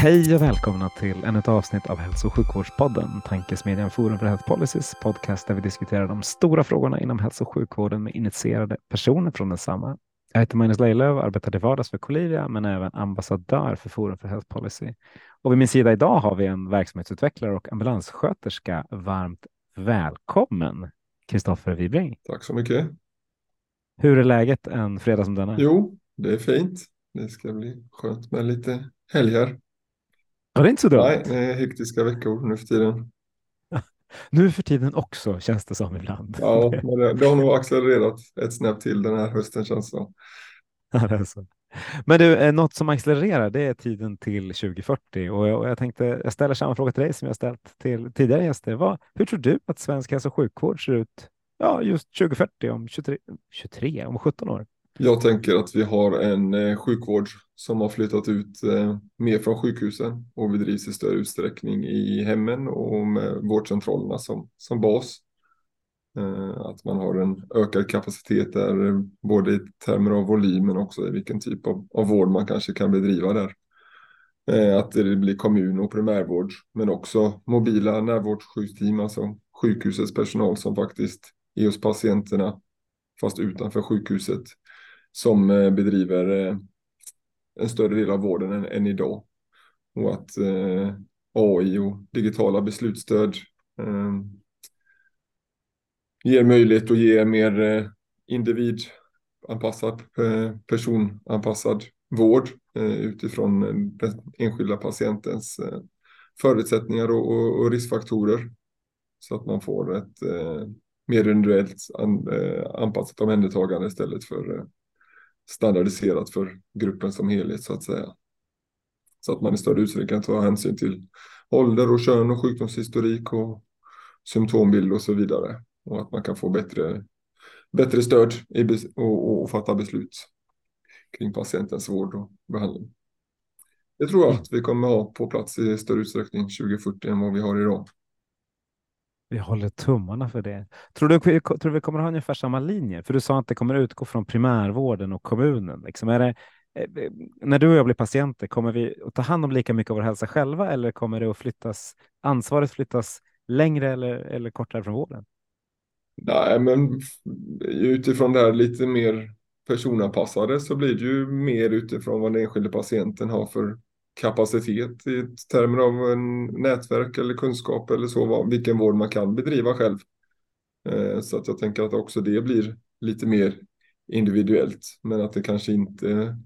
Hej och välkomna till ännu ett avsnitt av Hälso och sjukvårdspodden, tankesmedjan Forum för Health Policies podcast där vi diskuterar de stora frågorna inom hälso och sjukvården med initierade personer från densamma. Jag heter Magnus Leilöw, arbetar till vardags för Colivia men även ambassadör för Forum för Health Policy. Och vid min sida idag har vi en verksamhetsutvecklare och ambulanssköterska. Varmt välkommen Kristoffer Wibring. Tack så mycket. Hur är läget en fredag som denna? Jo, det är fint. Det ska bli skönt med lite helger. Ja, det inte så dumt. Nej, det är hektiska veckor nu för tiden. Nu för tiden också känns det som ibland. Ja, det, det har nog accelererat ett snäpp till den här hösten känns det så. Men du, eh, något som accelererar det är tiden till 2040 och jag, och jag tänkte jag ställer samma fråga till dig som jag ställt till tidigare gäster. Vad, hur tror du att svensk hälso och sjukvård ser ut ja, just 2040 om 23, 23 om 17 år? Jag tänker att vi har en eh, sjukvård som har flyttat ut eh, mer från sjukhusen och bedrivs i större utsträckning i hemmen och med vårdcentralerna som, som bas. Eh, att man har en ökad kapacitet där, både i termer av volym men också i vilken typ av, av vård man kanske kan bedriva där. Eh, att det blir kommun och primärvård, men också mobila närvårdssjukteam, alltså sjukhusets personal som faktiskt är hos patienterna, fast utanför sjukhuset, som eh, bedriver eh, en större del av vården än, än idag. Och att eh, AI och digitala beslutsstöd eh, ger möjlighet att ge mer eh, individanpassad, eh, personanpassad vård eh, utifrån den enskilda patientens eh, förutsättningar och, och, och, riskfaktorer. Så att man får ett eh, mer individuellt an, eh, anpassat omhändertagande istället för standardiserat för gruppen som helhet så att säga. Så att man i större utsträckning kan ta hänsyn till ålder och kön och sjukdomshistorik och symptombild och så vidare. Och att man kan få bättre, bättre stöd i, och, och fatta beslut kring patientens vård och behandling. Det tror jag att vi kommer ha på plats i större utsträckning 2040 än vad vi har idag. Vi håller tummarna för det. Tror du, tror du vi kommer ha ungefär samma linje? För du sa att det kommer utgå från primärvården och kommunen. Liksom är det, eh, eh, när du och jag blir patienter, kommer vi att ta hand om lika mycket av vår hälsa själva eller kommer det att flyttas, ansvaret flyttas längre eller, eller kortare från vården? Nej, men utifrån det här lite mer personanpassade så blir det ju mer utifrån vad den enskilde patienten har för kapacitet i termer av en nätverk eller kunskap eller så, vilken vård man kan bedriva själv. Eh, så att jag tänker att också det blir lite mer individuellt, men att det kanske inte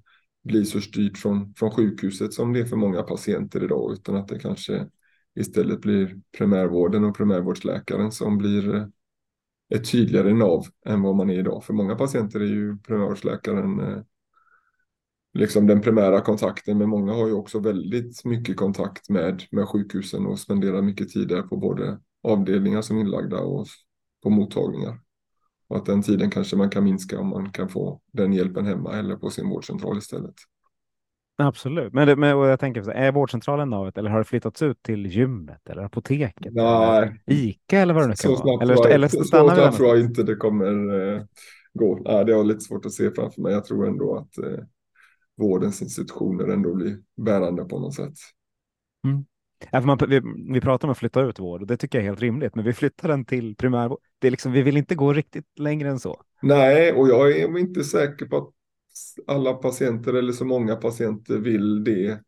blir så styrt från, från sjukhuset som det är för många patienter idag, utan att det kanske istället blir primärvården och primärvårdsläkaren som blir eh, ett tydligare nav än vad man är idag. För många patienter är ju primärvårdsläkaren eh, liksom den primära kontakten, men många har ju också väldigt mycket kontakt med, med sjukhusen och spenderar mycket tid där på både avdelningar som inlagda och på mottagningar. Och att den tiden kanske man kan minska om man kan få den hjälpen hemma eller på sin vårdcentral istället. Absolut, men, det, men jag tänker, är vårdcentralen navet eller har det flyttats ut till gymmet eller apoteket? Nej, eller Ica eller vad det nu kan vara? Eller, jag, eller så snabbt tror jag inte det kommer eh, gå. Nej, det har lite svårt att se framför mig. Jag tror ändå att eh, vårdens institutioner ändå blir bärande på något sätt. Mm. Ja, man, vi, vi pratar om att flytta ut vård och det tycker jag är helt rimligt, men vi flyttar den till primärvård. Det är liksom, vi vill inte gå riktigt längre än så. Nej, och jag är inte säker på att alla patienter eller så många patienter vill det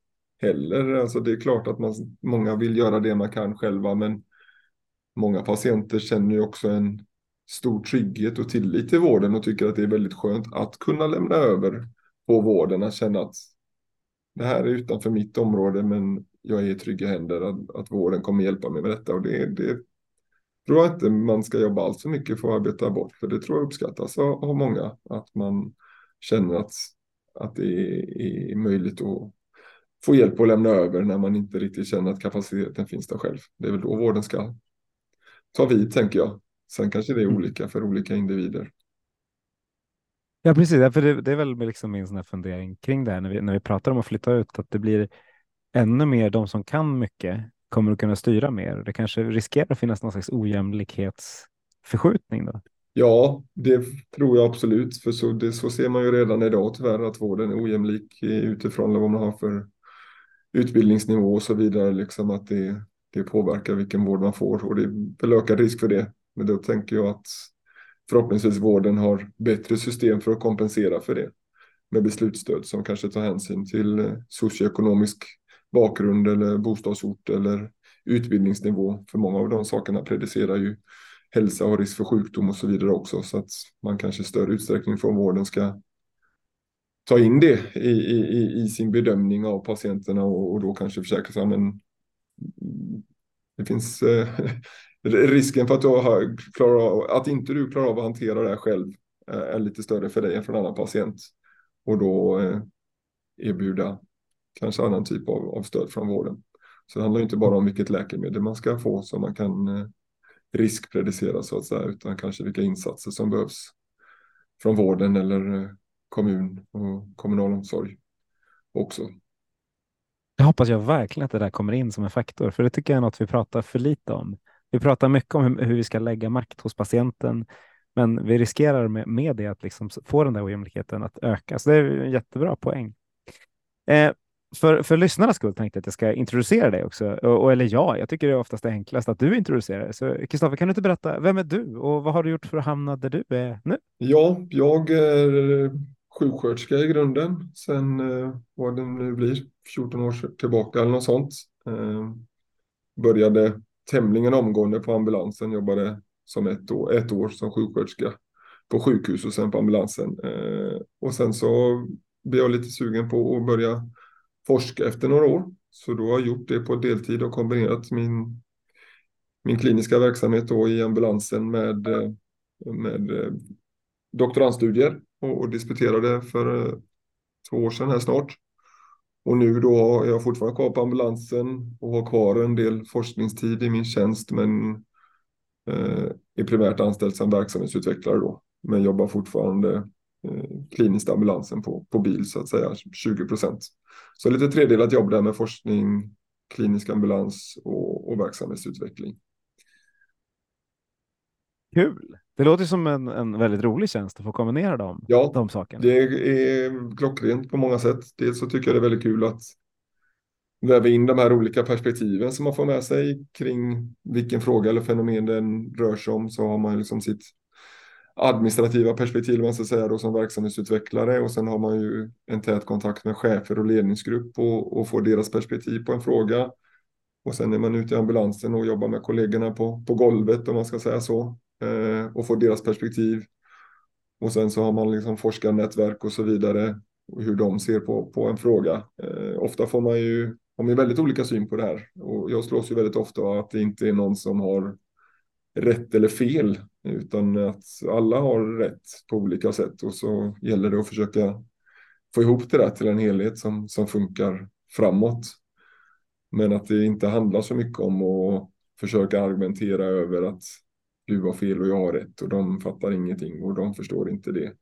heller. Alltså det är klart att man, många vill göra det man kan själva, men många patienter känner ju också en stor trygghet och tillit till vården och tycker att det är väldigt skönt att kunna lämna över på vården, att känna att det här är utanför mitt område, men jag är i trygga händer, att, att vården kommer hjälpa mig med detta. Och det, det, tror jag inte man ska jobba allt för mycket för att arbeta bort, för det tror jag uppskattas av, av många, att man känner att, att det är, är möjligt att få hjälp att lämna över när man inte riktigt känner att kapaciteten finns där själv. Det är väl då vården ska ta vid, tänker jag. Sen kanske det är olika för olika individer. Ja, precis. För det, det är väl liksom min sån här fundering kring det här när vi, när vi pratar om att flytta ut, att det blir ännu mer de som kan mycket kommer att kunna styra mer. Det kanske riskerar att finnas någon slags ojämlikhetsförskjutning då? Ja, det tror jag absolut. För så, det, så ser man ju redan idag tyvärr att vården är ojämlik utifrån vad man har för utbildningsnivå och så vidare. Liksom att det, det påverkar vilken vård man får och det är väl ökad risk för det. Men då tänker jag att förhoppningsvis vården har bättre system för att kompensera för det med beslutsstöd som kanske tar hänsyn till eh, socioekonomisk bakgrund eller bostadsort eller utbildningsnivå. För många av de sakerna predicerar ju hälsa och risk för sjukdom och så vidare också. Så att man kanske i större utsträckning från vården ska ta in det i, i, i sin bedömning av patienterna och, och då kanske försäkra sig. Men det finns eh, risken för att, du har, klarar av, att inte du klarar av att hantera det här själv eh, är lite större för dig än för en annan patient. Och då eh, erbjuda kanske annan typ av, av stöd från vården. Så det handlar inte bara om vilket läkemedel man ska få som man kan eh, riskpredicera så att säga, utan kanske vilka insatser som behövs från vården eller kommun och kommunal omsorg också. Jag hoppas jag verkligen att det där kommer in som en faktor, för det tycker jag är något vi pratar för lite om. Vi pratar mycket om hur, vi ska lägga makt hos patienten, men vi riskerar med, med det att liksom få den där ojämlikheten att öka. Så det är en jättebra poäng. Eh, för, för lyssnarnas skull tänkte jag att jag ska introducera dig också. Och, och eller ja, jag tycker det är oftast enklast att du introducerar dig. Så Kristoffer, kan du inte berätta, vem är du och vad har du gjort för att hamna där du är nu? Ja, jag är eh, sjuksköterska i grunden sen eh, vad det nu blir, 14 år tillbaka eller något sånt. Eh, började tämligen omgående på ambulansen, jobbade som ett år, ett år som sjuksköterska på sjukhus och sen på ambulansen. Eh, och sen så blev jag lite sugen på att börja forska efter några år. Så då har jag gjort det på deltid och kombinerat min, min kliniska verksamhet då i ambulansen med, eh, med eh, doktorandstudier och, och disputerade för eh, två år sedan här snart. Och nu då är jag fortfarande kvar på ambulansen och har kvar en del forskningstid i min tjänst men eh, är primärt anställd som verksamhetsutvecklare då. Men jobbar fortfarande eh, kliniskt ambulansen på, på bil så att säga, 20 procent. Så lite tredelat jobb där med forskning, klinisk ambulans och, och verksamhetsutveckling. Kul! Det låter som en, en väldigt rolig tjänst att få kombinera dem, ja, de sakerna. det är klockrent på många sätt. Dels så tycker jag det är väldigt kul att väva in de här olika perspektiven som man får med sig kring vilken fråga eller fenomen den rör sig om. Så har man liksom sitt administrativa perspektiv man ska säga då som verksamhetsutvecklare och sen har man ju en tät kontakt med chefer och ledningsgrupp och, och får deras perspektiv på en fråga. Och sen är man ute i ambulansen och jobbar med kollegorna på, på golvet om man ska säga så eh, och får deras perspektiv. Och sen så har man liksom forskarnätverk och så vidare och hur de ser på, på en fråga. Eh, ofta får man ju har man väldigt olika syn på det här och jag slås ju väldigt ofta av att det inte är någon som har rätt eller fel utan att alla har rätt på olika sätt och så gäller det att försöka få ihop det där till en helhet som, som funkar framåt. Men att det inte handlar så mycket om att försöka argumentera över att du har fel och jag har rätt och de fattar ingenting och de förstår inte det.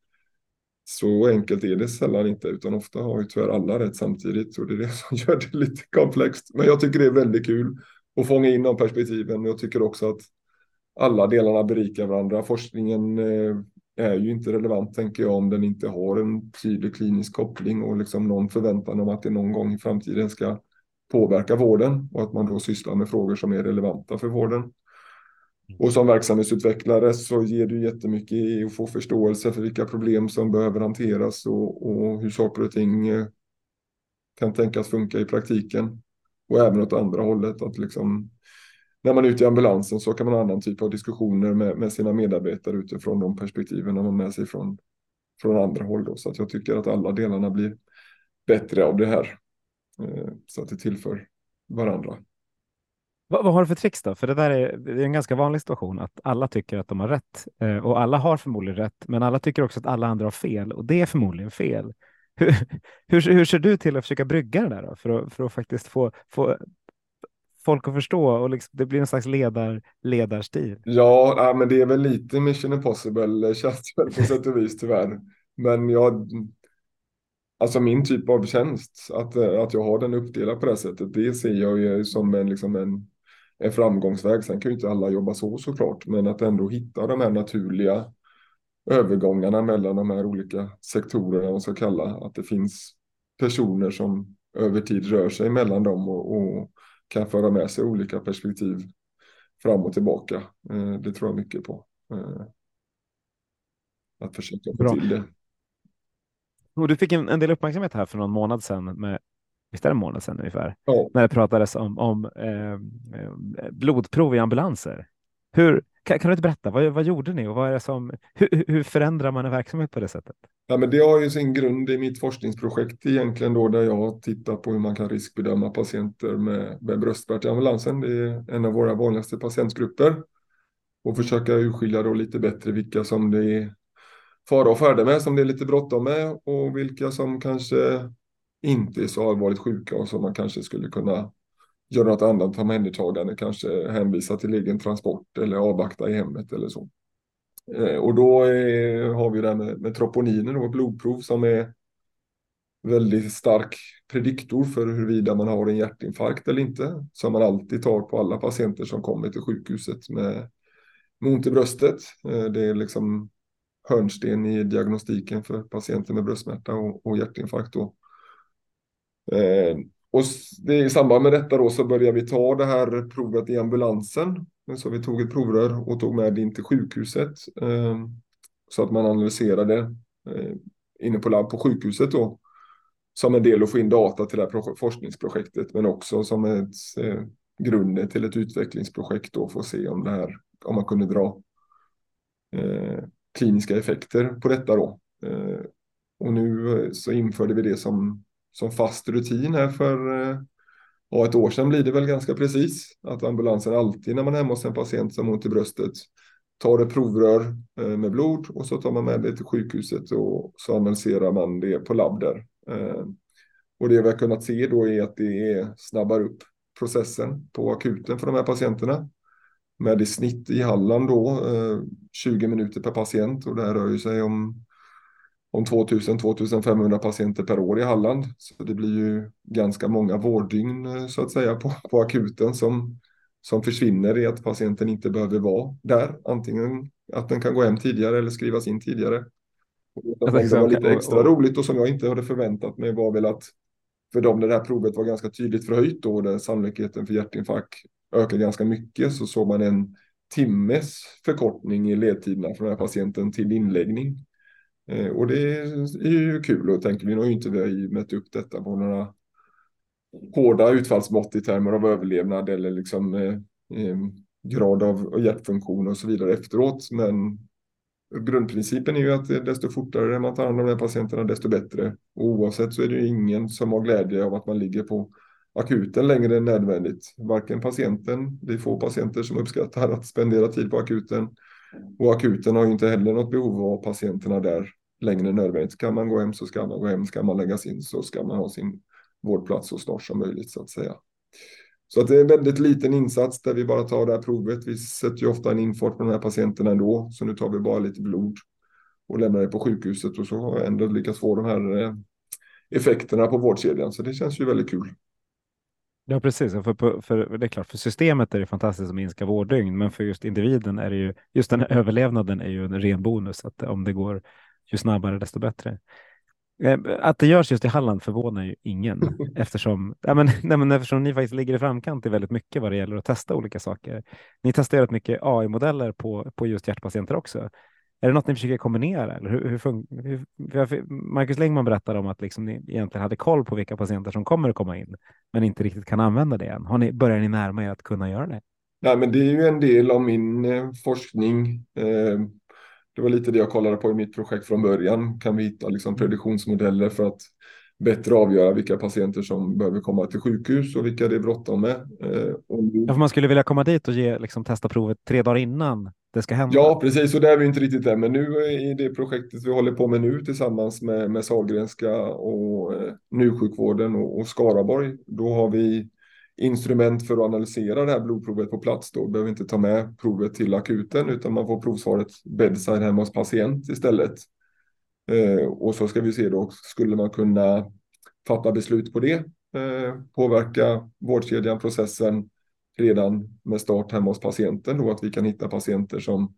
Så enkelt är det sällan inte, utan ofta har ju tyvärr alla rätt samtidigt och det är det som gör det lite komplext. Men jag tycker det är väldigt kul att fånga in de perspektiven. Jag tycker också att alla delarna berikar varandra. Forskningen eh, är ju inte relevant, tänker jag, om den inte har en tydlig klinisk koppling och liksom någon förväntan om att det någon gång i framtiden ska påverka vården och att man då sysslar med frågor som är relevanta för vården. Och som verksamhetsutvecklare så ger du jättemycket i att få förståelse för vilka problem som behöver hanteras och, och hur saker och ting eh, kan tänkas funka i praktiken. Och även åt andra hållet, att liksom när man är ute i ambulansen så kan man ha annan typ av diskussioner med, med sina medarbetare utifrån de perspektiven man har med sig från, från andra håll. Då. Så att jag tycker att alla delarna blir bättre av det här. Eh, så att det tillför varandra. Vad, vad, har du för tricks då? För det där är, det är en ganska vanlig situation att alla tycker att de har rätt eh, och alla har förmodligen rätt, men alla tycker också att alla andra har fel och det är förmodligen fel. Hur, hur, hur ser du till att försöka brygga det där då, för att, för att faktiskt få, få folk att förstå och liksom, det blir en slags ledar, ledarstil? Ja, men det är väl lite mission impossible eh, känns det på sätt och vis tyvärr. Men jag, alltså min typ av tjänst, att, eh, att jag har den uppdelad på det sättet, det ser jag ju som en, liksom en, en framgångsväg. Sen kan ju inte alla jobba så såklart, men att ändå hitta de här naturliga övergångarna mellan de här olika sektorerna, och så kalla, att det finns personer som över tid rör sig mellan dem och, och kan föra med sig olika perspektiv fram och tillbaka. Eh, det tror jag mycket på. Eh, att försöka få Bra. till det. Och du fick en, en del uppmärksamhet här för någon månad sedan med visst är det en månad sedan ungefär, ja. när det pratades om, om eh, blodprov i ambulanser. Hur, kan, kan, du inte berätta, vad, vad gjorde ni och vad är som, hur, hur, förändrar man en verksamhet på det sättet? Ja, men det har ju sin grund i mitt forskningsprojekt egentligen då där jag tittar på hur man kan riskbedöma patienter med, med bröstvärk i ambulansen. Det är en av våra vanligaste patientgrupper och försöka urskilja då lite bättre vilka som det är fara och färde med, som det är lite bråttom med och vilka som kanske inte är så allvarligt sjuka och som man kanske skulle kunna göra något annat omhändertagande, kanske hänvisa till egen transport eller avvakta i hemmet eller så. Eh, och då är, har vi det här med, med troponinen och blodprov som är väldigt stark prediktor för huruvida man har en hjärtinfarkt eller inte. Som man alltid tar på alla patienter som kommer till sjukhuset med, med ont i bröstet. Eh, det är liksom hörnsten i diagnostiken för patienter med bröstsmärta och, och hjärtinfarkt. Då. Eh, och det, i samband med detta då så började vi ta det här provet i ambulansen. Så vi tog ett provrör och tog med det in till sjukhuset. Eh, så att man analyserade eh, inne på labb på sjukhuset då. Som en del att få in data till det här forskningsprojektet. Men också som ett eh, grunden till ett utvecklingsprojekt då för att se om det här, om man kunde dra eh, kliniska effekter på detta då. Eh, och nu eh, så införde vi det som som fast rutin här för eh, ja, ett år sedan blir det väl ganska precis. Att ambulansen alltid när man är hemma hos en patient som har ont i bröstet tar ett provrör eh, med blod och så tar man med det till sjukhuset och så analyserar man det på labb där. Eh, och det vi har kunnat se då är att det snabbar upp processen på akuten för de här patienterna. Med i snitt i Halland då 20 minuter per patient och det här rör ju sig om om 2000-2500 patienter per år i Halland. Så det blir ju ganska många vårddygn eh, så att säga på, på akuten som, som försvinner i att patienten inte behöver vara där. Antingen att den kan gå hem tidigare eller skrivas in tidigare. Och det var lite extra roligt och som jag inte hade förväntat mig var väl att för dem där det här provet var ganska tydligt förhöjt då, där sannolikheten för hjärtinfarkt ökar ganska mycket, så såg man en timmes förkortning i ledtiderna från den här patienten till inläggning. Eh, och det är ju kul och tänker vi har ju inte vi mätt upp detta på några hårda utfallsmått i termer av överlevnad eller liksom eh, eh, grad av hjärtfunktion och så vidare efteråt. Men grundprincipen är ju att desto fortare man tar hand om de här patienterna desto bättre. Och oavsett så är det ju ingen som har glädje av att man ligger på akuten längre än nödvändigt. Varken patienten, det är få patienter som uppskattar att spendera tid på akuten och akuten har ju inte heller något behov av patienterna där längre än nödvändigt. Kan man gå hem så ska man gå hem. Ska man läggas in så ska man ha sin vårdplats så snart som möjligt så att säga. Så att det är en väldigt liten insats där vi bara tar det här provet. Vi sätter ju ofta en infart på de här patienterna ändå. Så nu tar vi bara lite blod och lämnar det på sjukhuset och så har jag ändå lyckats få de här eh, effekterna på vårdkedjan. Så det känns ju väldigt kul. Ja, precis. För, för, det är klart, för systemet är det fantastiskt att minska vårddygn, men för just individen är det ju, just den här överlevnaden är ju en ren bonus, att om det går ju snabbare desto bättre. Eh, att det görs just i Halland förvånar ju ingen eftersom, ja, men, nej, men eftersom ni faktiskt ligger i framkant i väldigt mycket vad det gäller att testa olika saker. Ni testar rätt mycket AI-modeller på, på just hjärtpatienter också. Är det något ni försöker kombinera? Eller hur, hur, hur Marcus Lengman berättade om att liksom ni egentligen hade koll på vilka patienter som kommer att komma in, men inte riktigt kan använda det än. Har ni, börjar ni närma er att kunna göra det? Nej, men det är ju en del av min eh, forskning. Eh, det var lite det jag kollade på i mitt projekt från början. Kan vi hitta liksom prediktionsmodeller för att bättre avgöra vilka patienter som behöver komma till sjukhus och vilka det är bråttom med. Eh, nu... ja, man skulle vilja komma dit och ge, liksom, testa provet tre dagar innan det ska hända. Ja, precis. Och det är vi inte riktigt där. Men nu i det projektet vi håller på med nu tillsammans med, med Sahlgrenska och eh, njursjukvården och, och Skaraborg, då har vi instrument för att analysera det här blodprovet på plats. Då behöver inte ta med provet till akuten utan man får provsvaret bedside hemma hos patient istället. Eh, och så ska vi se då, skulle man kunna fatta beslut på det, eh, påverka vårdkedjan, processen redan med start hemma hos patienten då, att vi kan hitta patienter som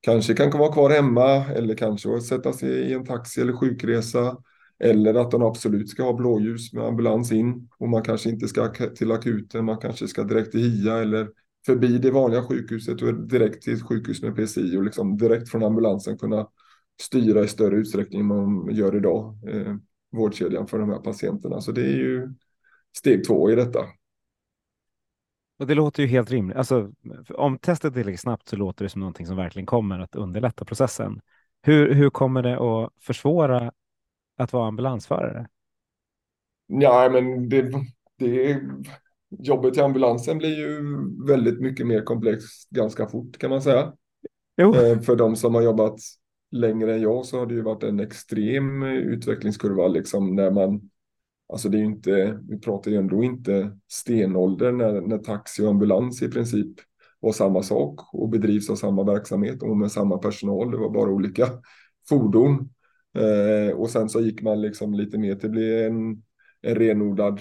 kanske kan vara kvar hemma eller kanske sätta sig i en taxi eller sjukresa eller att de absolut ska ha blåljus med ambulans in och man kanske inte ska till akuten, man kanske ska direkt till HIA eller förbi det vanliga sjukhuset och direkt till ett sjukhus med PCI och liksom direkt från ambulansen kunna styra i större utsträckning än man gör idag, eh, vårdkedjan för de här patienterna. Så det är ju steg två i detta. Och det låter ju helt rimligt. Alltså, om testet är tillräckligt snabbt så låter det som någonting som verkligen kommer att underlätta processen. Hur, hur kommer det att försvåra att vara ambulansförare? Ja, men det, det, jobbet i ambulansen blir ju väldigt mycket mer komplext ganska fort kan man säga. Jo. Eh, för de som har jobbat längre än jag så har det ju varit en extrem utvecklingskurva liksom när man Alltså det är ju inte, vi pratar ju ändå inte stenålder när, när taxi och ambulans i princip var samma sak och bedrivs av samma verksamhet och med samma personal. Det var bara olika fordon. Eh, och sen så gick man liksom lite mer till bli en, en renodlad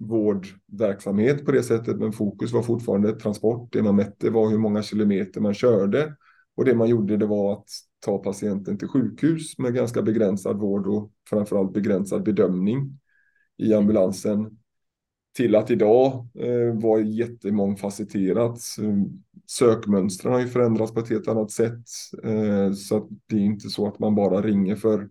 vårdverksamhet på det sättet. Men fokus var fortfarande transport. Det man mätte var hur många kilometer man körde. Och det man gjorde det var att ta patienten till sjukhus med ganska begränsad vård och framförallt begränsad bedömning i ambulansen till att idag eh, vara jättemångfacetterat. Eh, sökmönstren har ju förändrats på ett helt annat sätt. Eh, så att det är inte så att man bara ringer för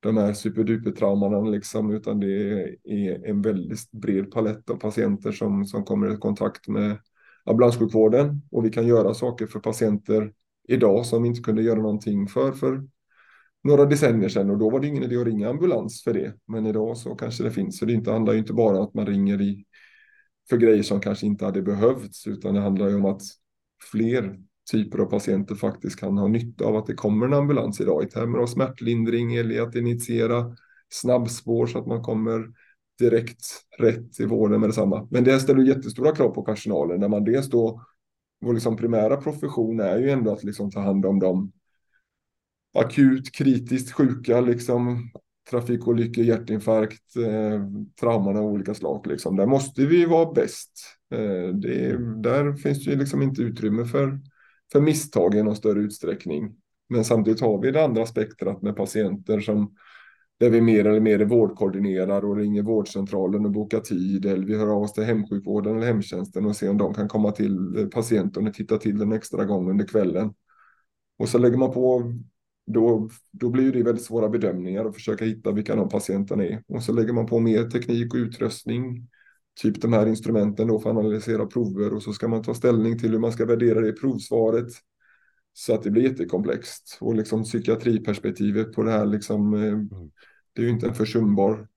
de här superdupertraumorna liksom, utan det är en väldigt bred palett av patienter som, som kommer i kontakt med ambulanssjukvården och vi kan göra saker för patienter idag som vi inte kunde göra någonting för för några decennier sedan och då var det ingen idé att ringa ambulans för det. Men idag så kanske det finns. Så det inte, handlar ju inte bara om att man ringer i, för grejer som kanske inte hade behövts utan det handlar ju om att fler typer av patienter faktiskt kan ha nytta av att det kommer en ambulans idag i termer av smärtlindring eller att initiera snabbspår så att man kommer direkt rätt i vården med detsamma. Men det ställer jättestora krav på personalen när man dels då vår liksom primära profession är ju ändå att liksom ta hand om de akut kritiskt sjuka, liksom trafikolyckor, hjärtinfarkt, eh, trauman av olika slag. Liksom. Där måste vi vara bäst. Eh, det, där finns det ju liksom inte utrymme för, för misstag i någon större utsträckning. Men samtidigt har vi det andra spektrat med patienter som där vi mer eller mer vårdkoordinerar och ringer vårdcentralen och bokar tid. Eller vi hör av oss till hemsjukvården eller hemtjänsten och ser om de kan komma till patienten och titta till den extra gång under kvällen. Och så lägger man på då, då blir det väldigt svåra bedömningar och försöka hitta vilka de patienterna är. Och så lägger man på mer teknik och utrustning, typ de här instrumenten då för att analysera prover och så ska man ta ställning till hur man ska värdera det provsvaret. Så att det blir jättekomplext och liksom psykiatriperspektivet på det här liksom, eh, mm. det är ju inte en försumbar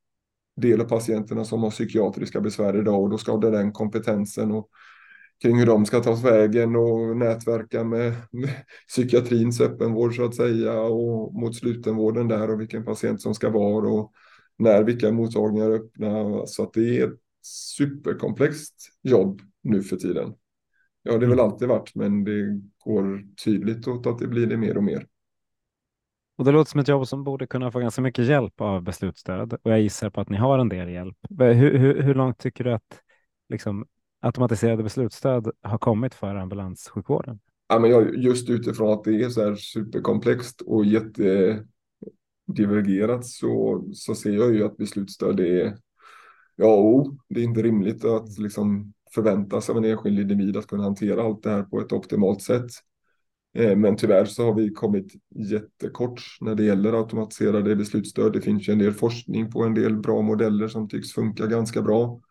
del av patienterna som har psykiatriska besvär idag och då ska det den kompetensen och kring hur de ska tas vägen och nätverka med, med psykiatrins öppenvård så att säga och mot slutenvården där och vilken patient som ska vara och när vilka mottagningar är öppna. Så att det är ett superkomplext jobb nu för tiden. Ja, det har väl mm. alltid varit, men det går tydligt åt att det blir det mer och mer. Och det låter som ett jobb som borde kunna få ganska mycket hjälp av beslutsstöd och jag gissar på att ni har en del hjälp. Hur, hur, hur långt tycker du att liksom, automatiserade beslutsstöd har kommit för ambulanssjukvården? Ja, men jag, just utifrån att det är så här superkomplext och jättedivergerat så, så ser jag ju att beslutsstöd är ja, och det är inte rimligt att liksom förvänta sig av en enskild individ att kunna hantera allt det här på ett optimalt sätt. Eh, men tyvärr så har vi kommit jättekort när det gäller automatiserade beslutsstöd. Det finns ju en del forskning på en del bra modeller som tycks funka ganska bra.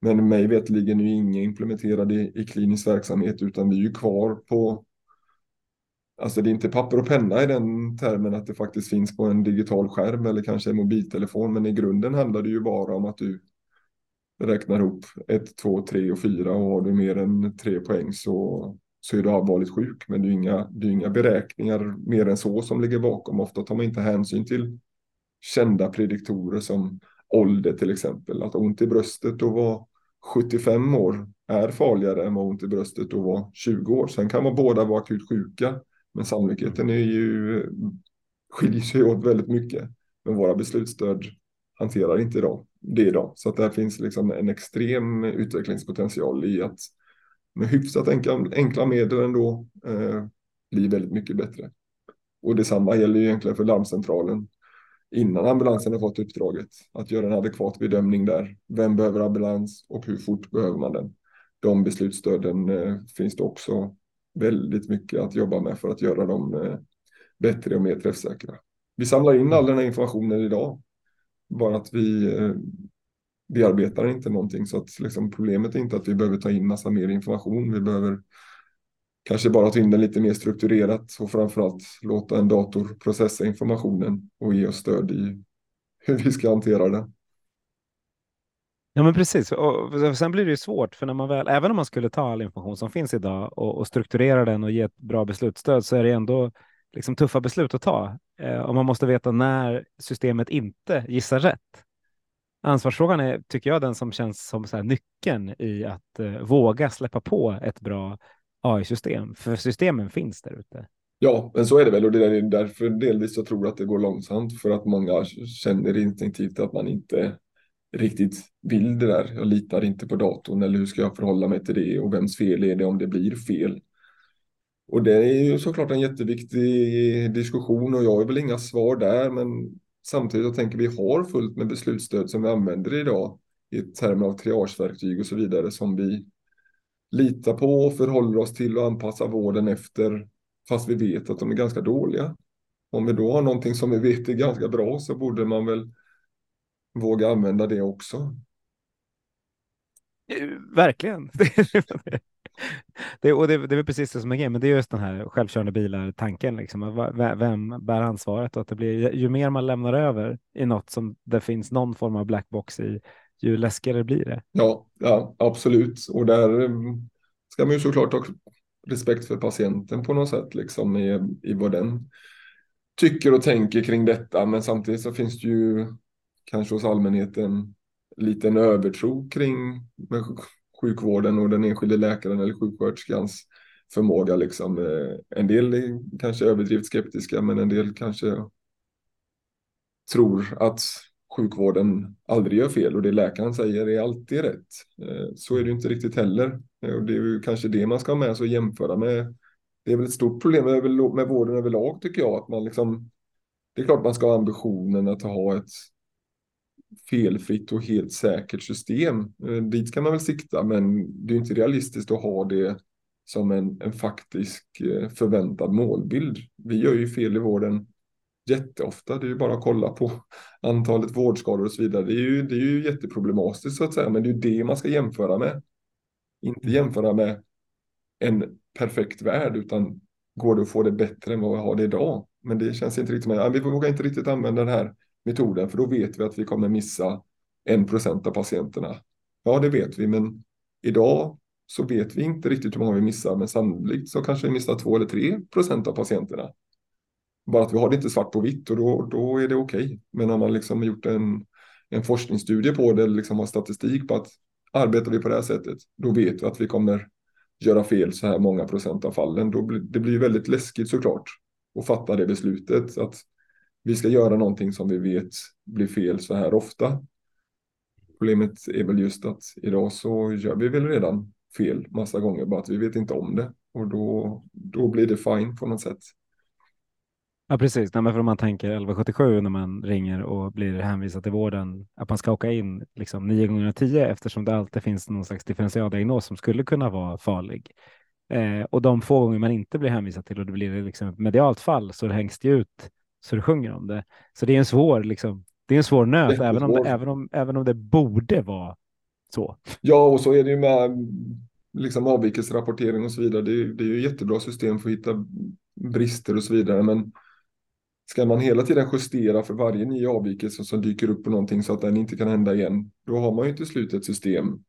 Men mig veterligen är ju ingen implementerade i, i klinisk verksamhet utan vi är ju kvar på Alltså det är inte papper och penna i den termen att det faktiskt finns på en digital skärm eller kanske en mobiltelefon. Men i grunden handlar det ju bara om att du räknar ihop 1, 2, 3 och 4 och har du mer än 3 poäng så, så är du allvarligt sjuk. Men det är, inga, det är inga beräkningar mer än så som ligger bakom. Ofta tar man inte hänsyn till kända prediktorer som ålder till exempel. Att ont i bröstet och var 75 år är farligare än vad ont i bröstet och vara 20 år. Sen kan man båda vara akut sjuka. Men sannolikheten är ju, skiljer sig åt väldigt mycket. Men våra beslutsstöd hanterar inte idag, det idag. Så att där finns liksom en extrem utvecklingspotential i att med hyfsat enkla, enkla medel ändå eh, bli väldigt mycket bättre. Och detsamma gäller ju egentligen för larmcentralen innan ambulansen har fått uppdraget att göra en adekvat bedömning där. Vem behöver ambulans och hur fort behöver man den? De beslutsstöden eh, finns det också väldigt mycket att jobba med för att göra dem eh, bättre och mer träffsäkra. Vi samlar in all den här informationen idag. Bara att vi eh, bearbetar inte någonting så att liksom, problemet är inte att vi behöver ta in massa mer information. Vi behöver kanske bara ta in den lite mer strukturerat och framförallt låta en dator processa informationen och ge oss stöd i hur vi ska hantera den. Ja, men precis. Och sen blir det ju svårt, för när man väl, även om man skulle ta all information som finns idag och, och strukturera den och ge ett bra beslutsstöd så är det ändå liksom tuffa beslut att ta. Eh, och man måste veta när systemet inte gissar rätt. Ansvarsfrågan är, tycker jag, den som känns som så nyckeln i att eh, våga släppa på ett bra AI-system, för systemen finns där ute. Ja, men så är det väl och det är därför delvis jag tror att det går långsamt för att många känner instinktivt att man inte riktigt vill det där. Jag litar inte på datorn eller hur ska jag förhålla mig till det och vems fel är det om det blir fel? Och det är ju såklart en jätteviktig diskussion och jag har väl inga svar där men samtidigt jag tänker vi har fullt med beslutsstöd som vi använder idag i termer av triageverktyg och så vidare som vi litar på och förhåller oss till och anpassar vården efter fast vi vet att de är ganska dåliga. Om vi då har någonting som vi vet är ganska bra så borde man väl våga använda det också. Verkligen. det, och det, det är precis det som är grejen, men det är just den här självkörande bilar-tanken. Liksom. Vem bär ansvaret? Och att det blir, ju mer man lämnar över i något som det finns någon form av blackbox i, ju läskigare blir det. Ja, ja absolut. Och där eh, ska man ju såklart ha respekt för patienten på något sätt, liksom i, i vad den tycker och tänker kring detta. Men samtidigt så finns det ju kanske hos allmänheten liten övertro kring sjukvården och den enskilde läkaren eller sjuksköterskans förmåga. Liksom. Eh, en del är kanske överdrivet skeptiska, men en del kanske tror att sjukvården aldrig gör fel och det läkaren säger är alltid rätt. Eh, så är det inte riktigt heller. Eh, och det är ju kanske det man ska ha med sig och jämföra med. Det är väl ett stort problem med vården överlag tycker jag. Att man liksom, det är klart man ska ha ambitionen att ha ett felfritt och helt säkert system. Eh, dit kan man väl sikta, men det är inte realistiskt att ha det som en, en faktisk förväntad målbild. Vi gör ju fel i vården jätteofta. Det är ju bara att kolla på antalet vårdskador och så vidare. Det är ju, det är ju jätteproblematiskt så att säga, men det är ju det man ska jämföra med. Inte mm. jämföra med en perfekt värld, utan går det att få det bättre än vad vi har det idag? Men det känns inte riktigt med. Vi vågar inte riktigt använda den här metoden, för då vet vi att vi kommer missa en procent av patienterna. Ja, det vet vi, men idag så vet vi inte riktigt hur många vi missar, men sannolikt så kanske vi missar två eller tre procent av patienterna. Bara att vi har det inte svart på vitt och då, då är det okej. Okay. Men om man liksom gjort en, en forskningsstudie på det, liksom har statistik på att arbetar vi på det här sättet, då vet vi att vi kommer göra fel så här många procent av fallen. Då blir, det blir väldigt läskigt såklart att fatta det beslutet. Att vi ska göra någonting som vi vet blir fel så här ofta. Problemet är väl just att idag så gör vi väl redan fel massa gånger, bara att vi vet inte om det. Och då, då blir det fine på något sätt. Ja, precis. Nej, men för om man tänker 1177 när man ringer och blir hänvisad till vården, att man ska åka in liksom 9 gånger 10 eftersom det alltid finns någon slags differentialdiagnos som skulle kunna vara farlig. Eh, och de få gånger man inte blir hänvisad till och det blir liksom ett medialt fall så det hängs det ut så du sjunger om det. Så det är en svår, liksom, det är en svår nöt, även om, det, även, om, även om det borde vara så. Ja, och så är det ju med liksom avvikelserapportering och så vidare. Det är, det är ju jättebra system för att hitta brister och så vidare. Men ska man hela tiden justera för varje ny avvikelse som dyker upp på någonting så att den inte kan hända igen, då har man ju till slut ett system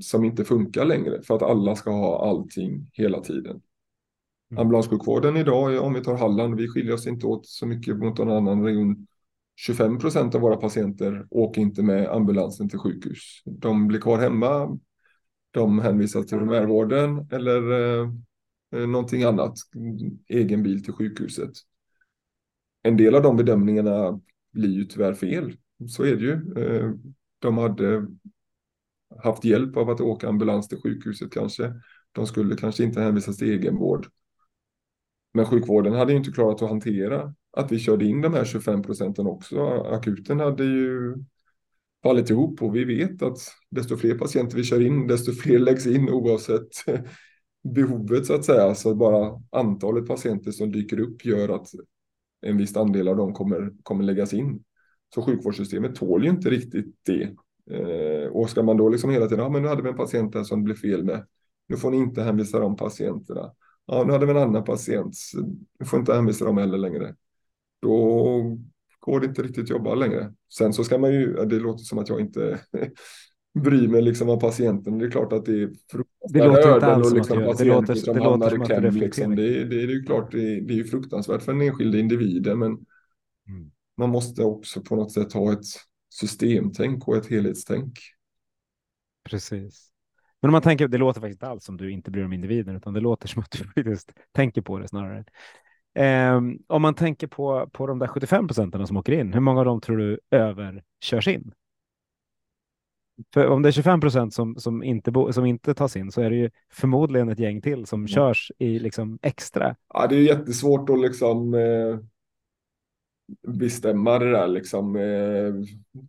som inte funkar längre för att alla ska ha allting hela tiden. Mm. Ambulanssjukvården idag, om vi tar Halland, vi skiljer oss inte åt så mycket mot någon annan region. 25 procent av våra patienter åker inte med ambulansen till sjukhus. De blir kvar hemma, de hänvisas till primärvården eller eh, eh, någonting annat, egen bil till sjukhuset. En del av de bedömningarna blir ju tyvärr fel. Så är det ju. Eh, de hade haft hjälp av att åka ambulans till sjukhuset kanske. De skulle kanske inte hänvisas till egenvård. Men sjukvården hade ju inte klarat att hantera att vi körde in de här 25 procenten också. Akuten hade ju fallit ihop och vi vet att desto fler patienter vi kör in, desto fler läggs in oavsett behovet så att säga. Så bara antalet patienter som dyker upp gör att en viss andel av dem kommer, kommer läggas in. Så sjukvårdssystemet tål ju inte riktigt det. Eh, och ska man då liksom hela tiden, ja men nu hade vi en patient här som det blev fel med. Nu får ni inte hänvisa de patienterna. Ja, nu hade vi en annan patient. Nu får inte hänvisa dem heller längre. Då går det inte riktigt att jobba längre. Sen så ska man ju, det låter som att jag inte bryr mig liksom om patienten. Det är klart att det är inte alls och liksom det låter, som det kläm, att liksom. det, det, det är ju klart, det, det är ju fruktansvärt för den enskilde individen, men mm. man måste också på något sätt ha ett systemtänk och ett helhetstänk. Precis. Men om man tänker, det låter faktiskt inte alls som du inte bryr dig om individen, utan det låter som att du faktiskt tänker på det snarare. Um, om man tänker på, på de där 75 procenten som åker in, hur många av dem tror du överkörs in? För om det är 25 procent som, som, inte som inte tas in så är det ju förmodligen ett gäng till som mm. körs i liksom extra. Ja, det är jättesvårt att liksom eh, bestämma det där liksom. Eh,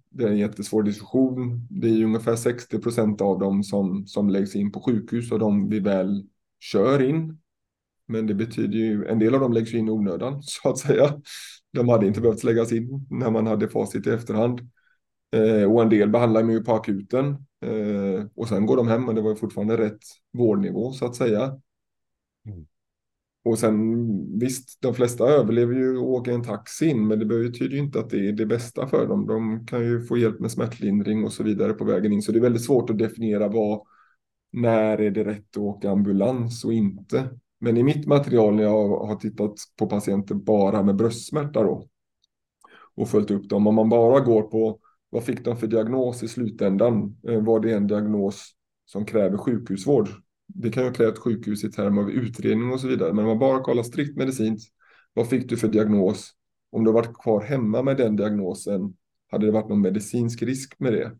det är en jättesvår diskussion. Det är ungefär 60 procent av dem som, som läggs in på sjukhus och de vi väl kör in. Men det betyder ju, en del av dem läggs in i onödan så att säga. De hade inte behövt läggas in när man hade facit i efterhand. Eh, och en del behandlar man ju på akuten. Eh, och sen går de hem och det var fortfarande rätt vårdnivå så att säga. Mm. Och sen visst, de flesta överlever ju och åker en taxi in, men det betyder ju inte att det är det bästa för dem. De kan ju få hjälp med smärtlindring och så vidare på vägen in. Så det är väldigt svårt att definiera vad, när är det rätt att åka ambulans och inte. Men i mitt material när jag har tittat på patienter bara med bröstsmärta då och följt upp dem, om man bara går på vad fick de för diagnos i slutändan? Eh, var det en diagnos som kräver sjukhusvård? Det kan ju kräva ett sjukhus i termer av utredning och så vidare. Men om man bara kollar strikt medicinskt, vad fick du för diagnos? Om du varit kvar hemma med den diagnosen, hade det varit någon medicinsk risk med det?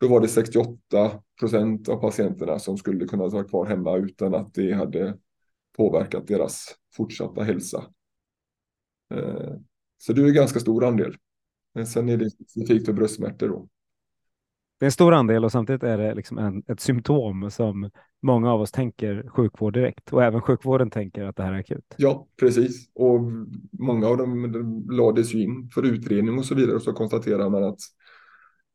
Då var det 68 procent av patienterna som skulle kunna vara kvar hemma utan att det hade påverkat deras fortsatta hälsa. Eh, så det är en ganska stor andel. Men sen är det specifikt för bröstsmärtor då. Det är en stor andel och samtidigt är det liksom en, ett symptom som många av oss tänker sjukvård direkt och även sjukvården tänker att det här är akut. Ja, precis. Och många av dem lades ju in för utredning och så vidare och så konstaterar man att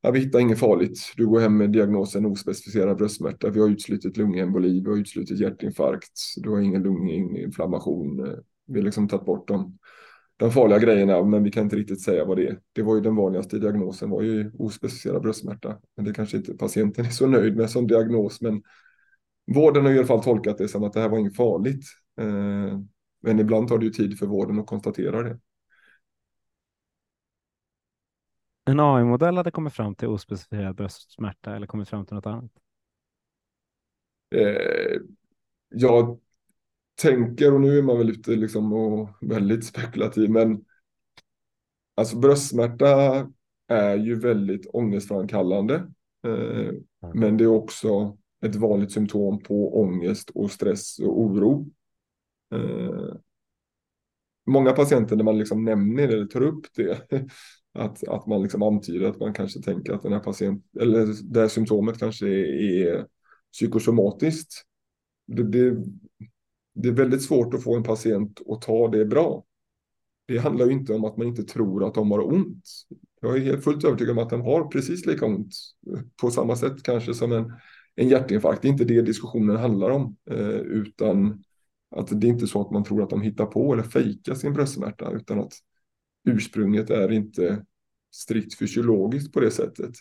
ja, vi hittar inget farligt. Du går hem med diagnosen ospecificerad bröstsmärta. Vi har utslutit lungemboli, vi har utslutit hjärtinfarkt, du har ingen lunginflammation. Vi har liksom tagit bort dem de farliga grejerna, men vi kan inte riktigt säga vad det är. Det var ju den vanligaste diagnosen, var ju ospecificerad bröstsmärta. Men det kanske inte patienten är så nöjd med som diagnos, men vården har i alla fall tolkat det som att det här var inget farligt. Eh, men ibland tar det ju tid för vården att konstatera det. En AI-modell hade kommit fram till ospecificerad bröstsmärta eller kommit fram till något annat? Eh, jag tänker, och nu är man väl ute liksom och väldigt spekulativ, men alltså bröstsmärta är ju väldigt ångestframkallande. Eh. Men det är också ett vanligt symptom på ångest och stress och oro. Eh, många patienter när man liksom nämner eller tar upp det, att, att man liksom antyder att man kanske tänker att den här patienten, eller det här symptomet kanske är, är psykosomatiskt. Det, det, det är väldigt svårt att få en patient att ta det bra. Det handlar ju inte om att man inte tror att de har ont. Jag är helt fullt övertygad om att de har precis lika ont eh, på samma sätt kanske som en, en hjärtinfarkt. Det är inte det diskussionen handlar om, eh, utan Att det är inte så att man tror att de hittar på eller fejkar sin bröstsmärta utan att ursprunget är inte strikt fysiologiskt på det sättet.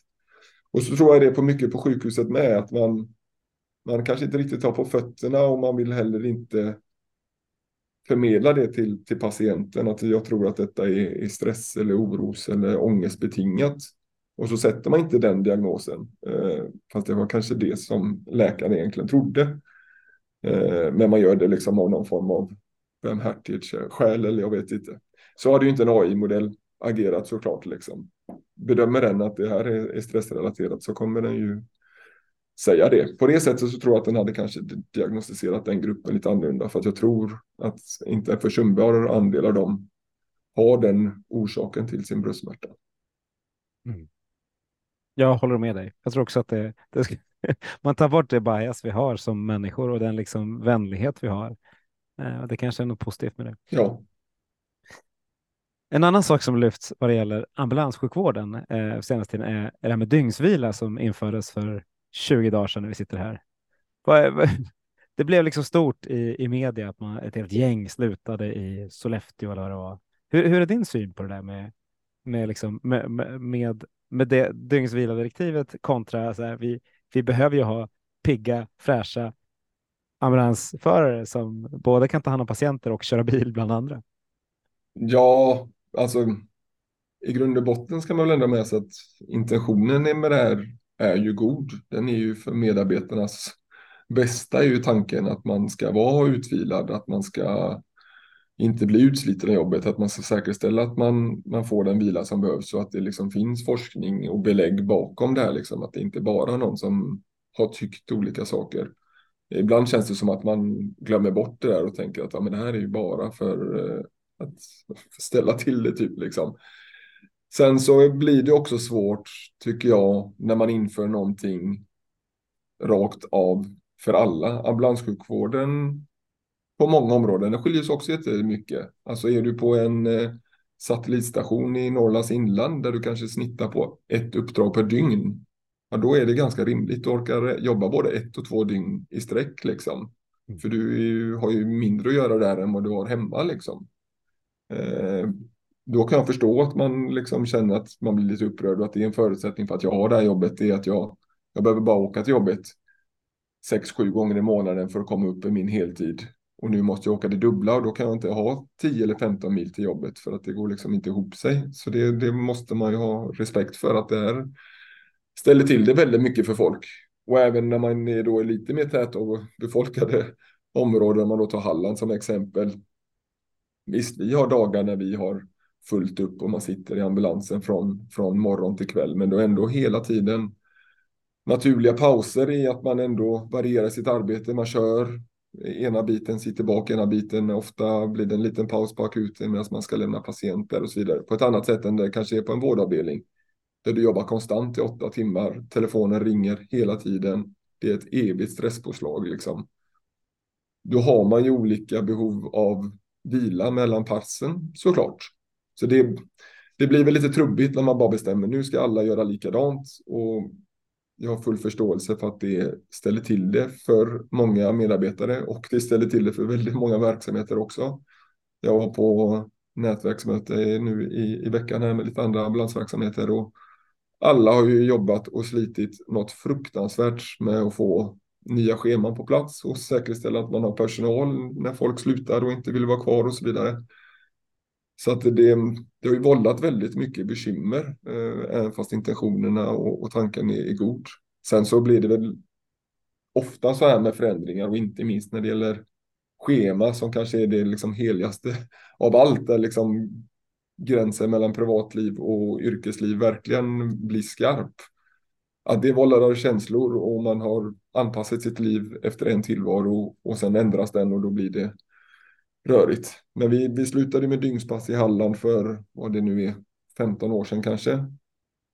Och så tror jag det är på mycket på sjukhuset med att man, man kanske inte riktigt har på fötterna och man vill heller inte förmedla det till, till patienten att jag tror att detta är, är stress eller oros eller ångestbetingat. Och så sätter man inte den diagnosen. Eh, fast det var kanske det som läkaren egentligen trodde. Eh, men man gör det liksom av någon form av barmhärtighetsskäl eller jag vet inte. Så har det ju inte en AI-modell agerat såklart. Liksom. Bedömer den att det här är, är stressrelaterat så kommer den ju säga det. På det sättet så tror jag att den hade kanske diagnostiserat den gruppen lite annorlunda för att jag tror att inte en försumbar andel av dem har den orsaken till sin bröstsmärta. Mm. Jag håller med dig. Jag tror också att det, det ska, man tar bort det bias vi har som människor och den liksom vänlighet vi har. Eh, det kanske är något positivt med det. Ja. En annan sak som lyfts vad det gäller ambulanssjukvården eh, senaste tiden är, är det här med dygnsvila som infördes för 20 dagar sedan när vi sitter här. Det blev liksom stort i, i media att man, ett helt gäng slutade i Sollefteå eller vad det var. Hur, hur är din syn på det där med, med, liksom, med, med, med det dygnsvila-direktivet kontra så här, vi, vi behöver ju ha pigga, fräscha ambulansförare som både kan ta hand om patienter och köra bil bland andra? Ja, alltså i grund och botten ska man väl ändå med sig att intentionen med det här är ju god. Den är ju för medarbetarnas bästa är ju tanken att man ska vara utvilad, att man ska inte bli utsliten i jobbet, att man ska säkerställa att man, man får den vila som behövs och att det liksom finns forskning och belägg bakom det här, liksom, att det inte bara är någon som har tyckt olika saker. Ibland känns det som att man glömmer bort det där och tänker att ja, men det här är ju bara för eh, att ställa till det typ liksom. Sen så blir det också svårt, tycker jag, när man inför någonting rakt av för alla. Ambulanssjukvården på många områden, den skiljer sig också jättemycket. Alltså är du på en eh, satellitstation i Norrlands inland där du kanske snittar på ett uppdrag per dygn, ja, då är det ganska rimligt. Du orkar jobba både ett och två dygn i sträck liksom. Mm. För du har ju mindre att göra där än vad du har hemma liksom. Eh, då kan jag förstå att man liksom känner att man blir lite upprörd och att det är en förutsättning för att jag har det här jobbet. Det är att jag, jag behöver bara åka till jobbet sex, sju gånger i månaden för att komma upp i min heltid. Och nu måste jag åka det dubbla och då kan jag inte ha 10 eller 15 mil till jobbet för att det går liksom inte ihop sig. Så det, det måste man ju ha respekt för att det här ställer till det väldigt mycket för folk. Och även när man är då lite mer tät och befolkade områden, om man då tar Halland som exempel. Visst, vi har dagar när vi har fullt upp och man sitter i ambulansen från, från morgon till kväll. Men då ändå hela tiden naturliga pauser i att man ändå varierar sitt arbete. Man kör ena biten, sitter bak ena biten. Ofta blir det en liten paus på akuten medan man ska lämna patienter och så vidare. På ett annat sätt än det kanske är på en vårdavdelning. Där du jobbar konstant i åtta timmar. Telefonen ringer hela tiden. Det är ett evigt stresspåslag liksom. Då har man ju olika behov av vila mellan passen såklart. Så det, det blir väl lite trubbigt när man bara bestämmer nu ska alla göra likadant. Och jag har full förståelse för att det ställer till det för många medarbetare och det ställer till det för väldigt många verksamheter också. Jag var på nätverksmöte nu i, i veckan här med lite andra ambulansverksamheter och alla har ju jobbat och slitit något fruktansvärt med att få nya scheman på plats och säkerställa att man har personal när folk slutar och inte vill vara kvar och så vidare. Så att det, det har ju vållat väldigt mycket bekymmer, eh, även fast intentionerna och, och tanken är, är god. Sen så blir det väl ofta så här med förändringar och inte minst när det gäller schema som kanske är det liksom heligaste av allt, där liksom gränsen mellan privatliv och yrkesliv verkligen blir skarp. Att det vållar känslor och man har anpassat sitt liv efter en tillvaro och sen ändras den och då blir det rörigt. Men vi, vi slutade med dygnspass i Halland för vad det nu är, 15 år sedan kanske.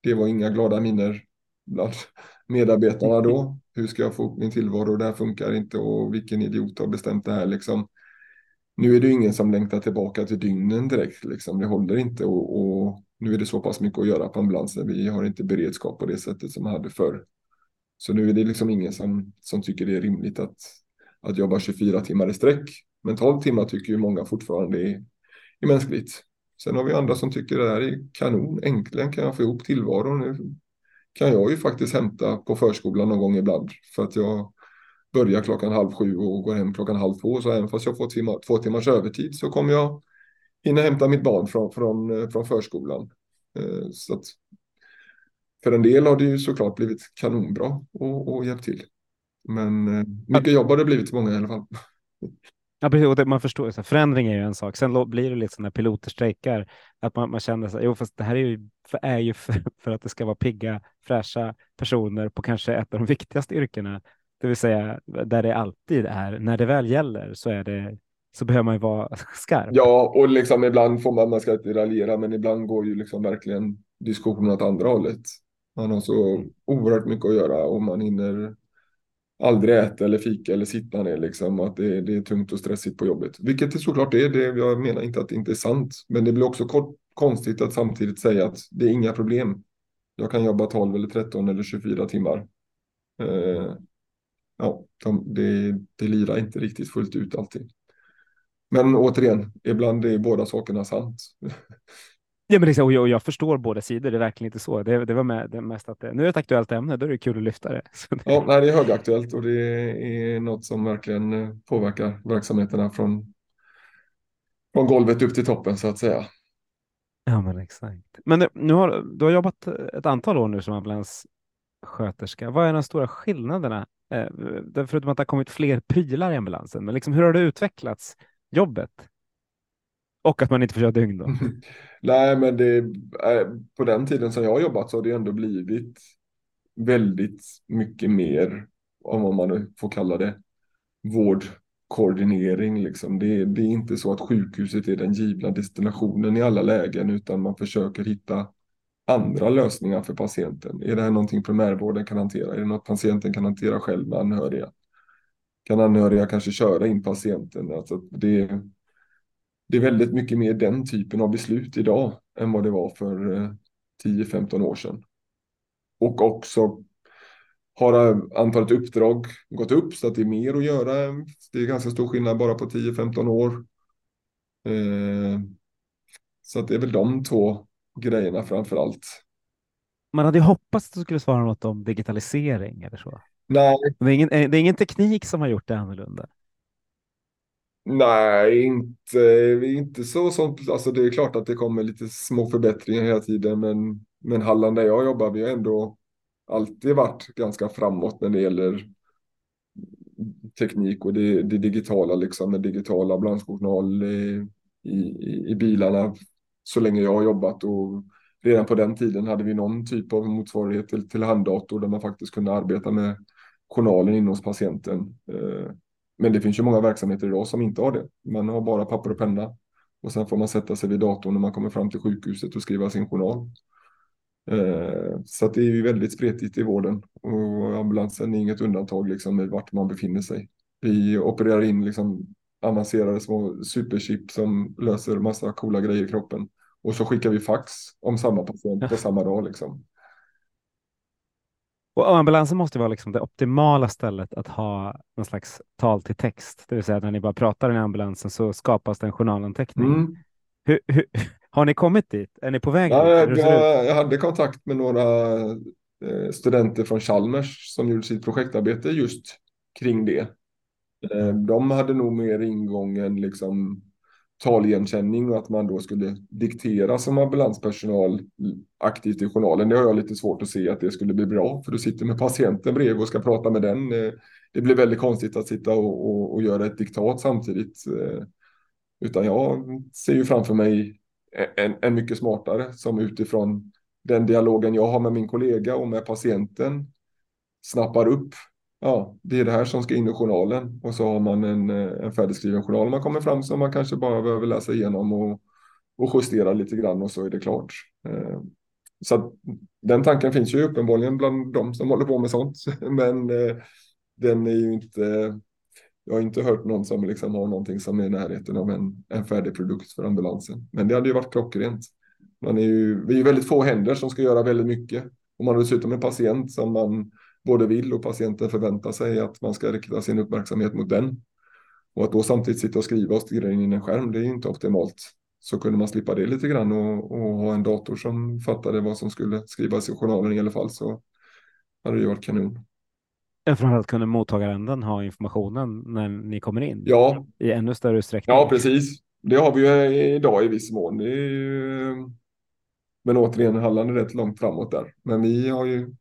Det var inga glada miner bland medarbetarna då. Hur ska jag få upp min tillvaro? Det här funkar inte och vilken idiot har bestämt det här liksom. Nu är det ingen som längtar tillbaka till dygnen direkt liksom. Det håller inte och, och nu är det så pass mycket att göra på ambulansen. Vi har inte beredskap på det sättet som man hade förr. Så nu är det liksom ingen som, som tycker det är rimligt att, att jobba 24 timmar i sträck men 12 timmar tycker ju många fortfarande är, är mänskligt. Sen har vi andra som tycker det här är kanon. Äntligen kan jag få ihop tillvaron. Nu kan jag ju faktiskt hämta på förskolan någon gång ibland. För att jag börjar klockan halv sju och går hem klockan halv två. Så även fast jag får timmar, två timmars övertid så kommer jag hinna hämta mitt barn från, från, från förskolan. Eh, så att för en del har det ju såklart blivit kanonbra och, och hjälpt till. Men eh, mycket jobb har det blivit för många i alla fall. Ja, precis. Och det, man förstår, så förändring är ju en sak. Sen blir det lite så när piloter strejkar, att man, man känner så jo, fast det här är ju för, är ju för, för, att det ska vara pigga, fräscha personer på kanske ett av de viktigaste yrkena, det vill säga där det alltid är, när det väl gäller så är det så behöver man ju vara skarp. Ja, och liksom ibland får man, man ska inte raljera, men ibland går ju liksom verkligen diskussionen åt andra hållet. Man har så oerhört mycket att göra och man hinner aldrig äta eller fika eller sitta ner liksom. Att det, det är tungt och stressigt på jobbet. Vilket det såklart är. Det, jag menar inte att det inte är sant. Men det blir också kort, konstigt att samtidigt säga att det är inga problem. Jag kan jobba 12 eller 13 eller 24 timmar. Eh, ja, de, det, det lirar inte riktigt fullt ut alltid. Men återigen, ibland är båda sakerna sant. Ja, men liksom, och jag, och jag förstår båda sidor. Det är verkligen inte så. Det, det var med, det mest att det, nu är det ett aktuellt ämne. Då är det kul att lyfta det. det... Ja, nej, det är högaktuellt och det är något som verkligen eh, påverkar verksamheterna från, från golvet upp till toppen så att säga. Ja, men exakt. Men nu har du har jobbat ett antal år nu som ambulanssköterska. Vad är de stora skillnaderna? Eh, förutom att det har kommit fler prylar i ambulansen, men liksom, hur har det utvecklats jobbet? Och att man inte får köra dygn då? Nej, men det, eh, på den tiden som jag har jobbat så har det ändå blivit väldigt mycket mer, om vad man får kalla det, vårdkoordinering. Liksom. Det, det är inte så att sjukhuset är den givna destinationen i alla lägen, utan man försöker hitta andra lösningar för patienten. Är det här någonting primärvården kan hantera? Är det något patienten kan hantera själv med anhöriga? Kan anhöriga kanske köra in patienten? Alltså det, det är väldigt mycket mer den typen av beslut idag än vad det var för 10-15 eh, år sedan. Och också har eh, antalet uppdrag gått upp så att det är mer att göra. Det är ganska stor skillnad bara på 10-15 år. Eh, så att det är väl de två grejerna framför allt. Man hade ju hoppats att du skulle svara något om digitalisering eller så. Nej. Det är ingen, det är ingen teknik som har gjort det annorlunda. Nej, inte, inte så sånt. Alltså det är klart att det kommer lite små förbättringar hela tiden, men, men Halland där jag jobbar, vi har ändå alltid varit ganska framåt när det gäller teknik och det, det digitala, liksom med digitala ambulansjournal i, i, i bilarna så länge jag har jobbat och redan på den tiden hade vi någon typ av motsvarighet till, till handdator där man faktiskt kunde arbeta med journalen inne hos patienten. Eh, men det finns ju många verksamheter idag som inte har det. Man har bara papper och penna. Och sen får man sätta sig vid datorn när man kommer fram till sjukhuset och skriva sin journal. Eh, så det är ju väldigt spretigt i vården och ambulansen är inget undantag liksom i vart man befinner sig. Vi opererar in liksom avancerade små superchip som löser massa coola grejer i kroppen. Och så skickar vi fax om samma patient på samma dag liksom. Och ambulansen måste vara liksom det optimala stället att ha någon slags tal till text, det vill säga när ni bara pratar i ambulansen så skapas det en journalanteckning. Mm. Hur, hur, har ni kommit dit? Är ni på väg? Ja, jag, jag, jag, hade kontakt med några eh, studenter från Chalmers som gjorde sitt projektarbete just kring det. Eh, de hade nog mer ingången liksom taligenkänning och att man då skulle diktera som ambulanspersonal aktivt i journalen. Det har jag lite svårt att se att det skulle bli bra, för du sitter med patienten bredvid och ska prata med den. Eh, det blir väldigt konstigt att sitta och, och, och göra ett diktat samtidigt. Eh, utan jag ser ju framför mig en, en mycket smartare som utifrån den dialogen jag har med min kollega och med patienten snappar upp ja, det är det här som ska in i journalen och så har man en, eh, en färdigskriven journal man kommer fram som man kanske bara behöver läsa igenom och, och justera lite grann och så är det klart. Eh, så den tanken finns ju uppenbarligen bland de som håller på med sånt, men eh, den är ju inte. Jag har inte hört någon som liksom har någonting som är i närheten av en, en färdig produkt för ambulansen, men det hade ju varit klockrent. Man är ju, vi är ju väldigt få händer som ska göra väldigt mycket och man har dessutom en patient som man både vill och patienten förväntar sig att man ska rikta sin uppmärksamhet mot den. Och att då samtidigt sitta och skriva och stirra in i en skärm, det är ju inte optimalt. Så kunde man slippa det lite grann och, och ha en dator som fattade vad som skulle skrivas i journalen i alla fall så hade det ju varit kanon. Framförallt kunde mottagaränden ha informationen när ni kommer in Ja, i ännu större utsträckning. ja precis. Det har vi ju idag i viss mån. Ju... Men återigen, Halland är rätt långt framåt där. Men vi har ju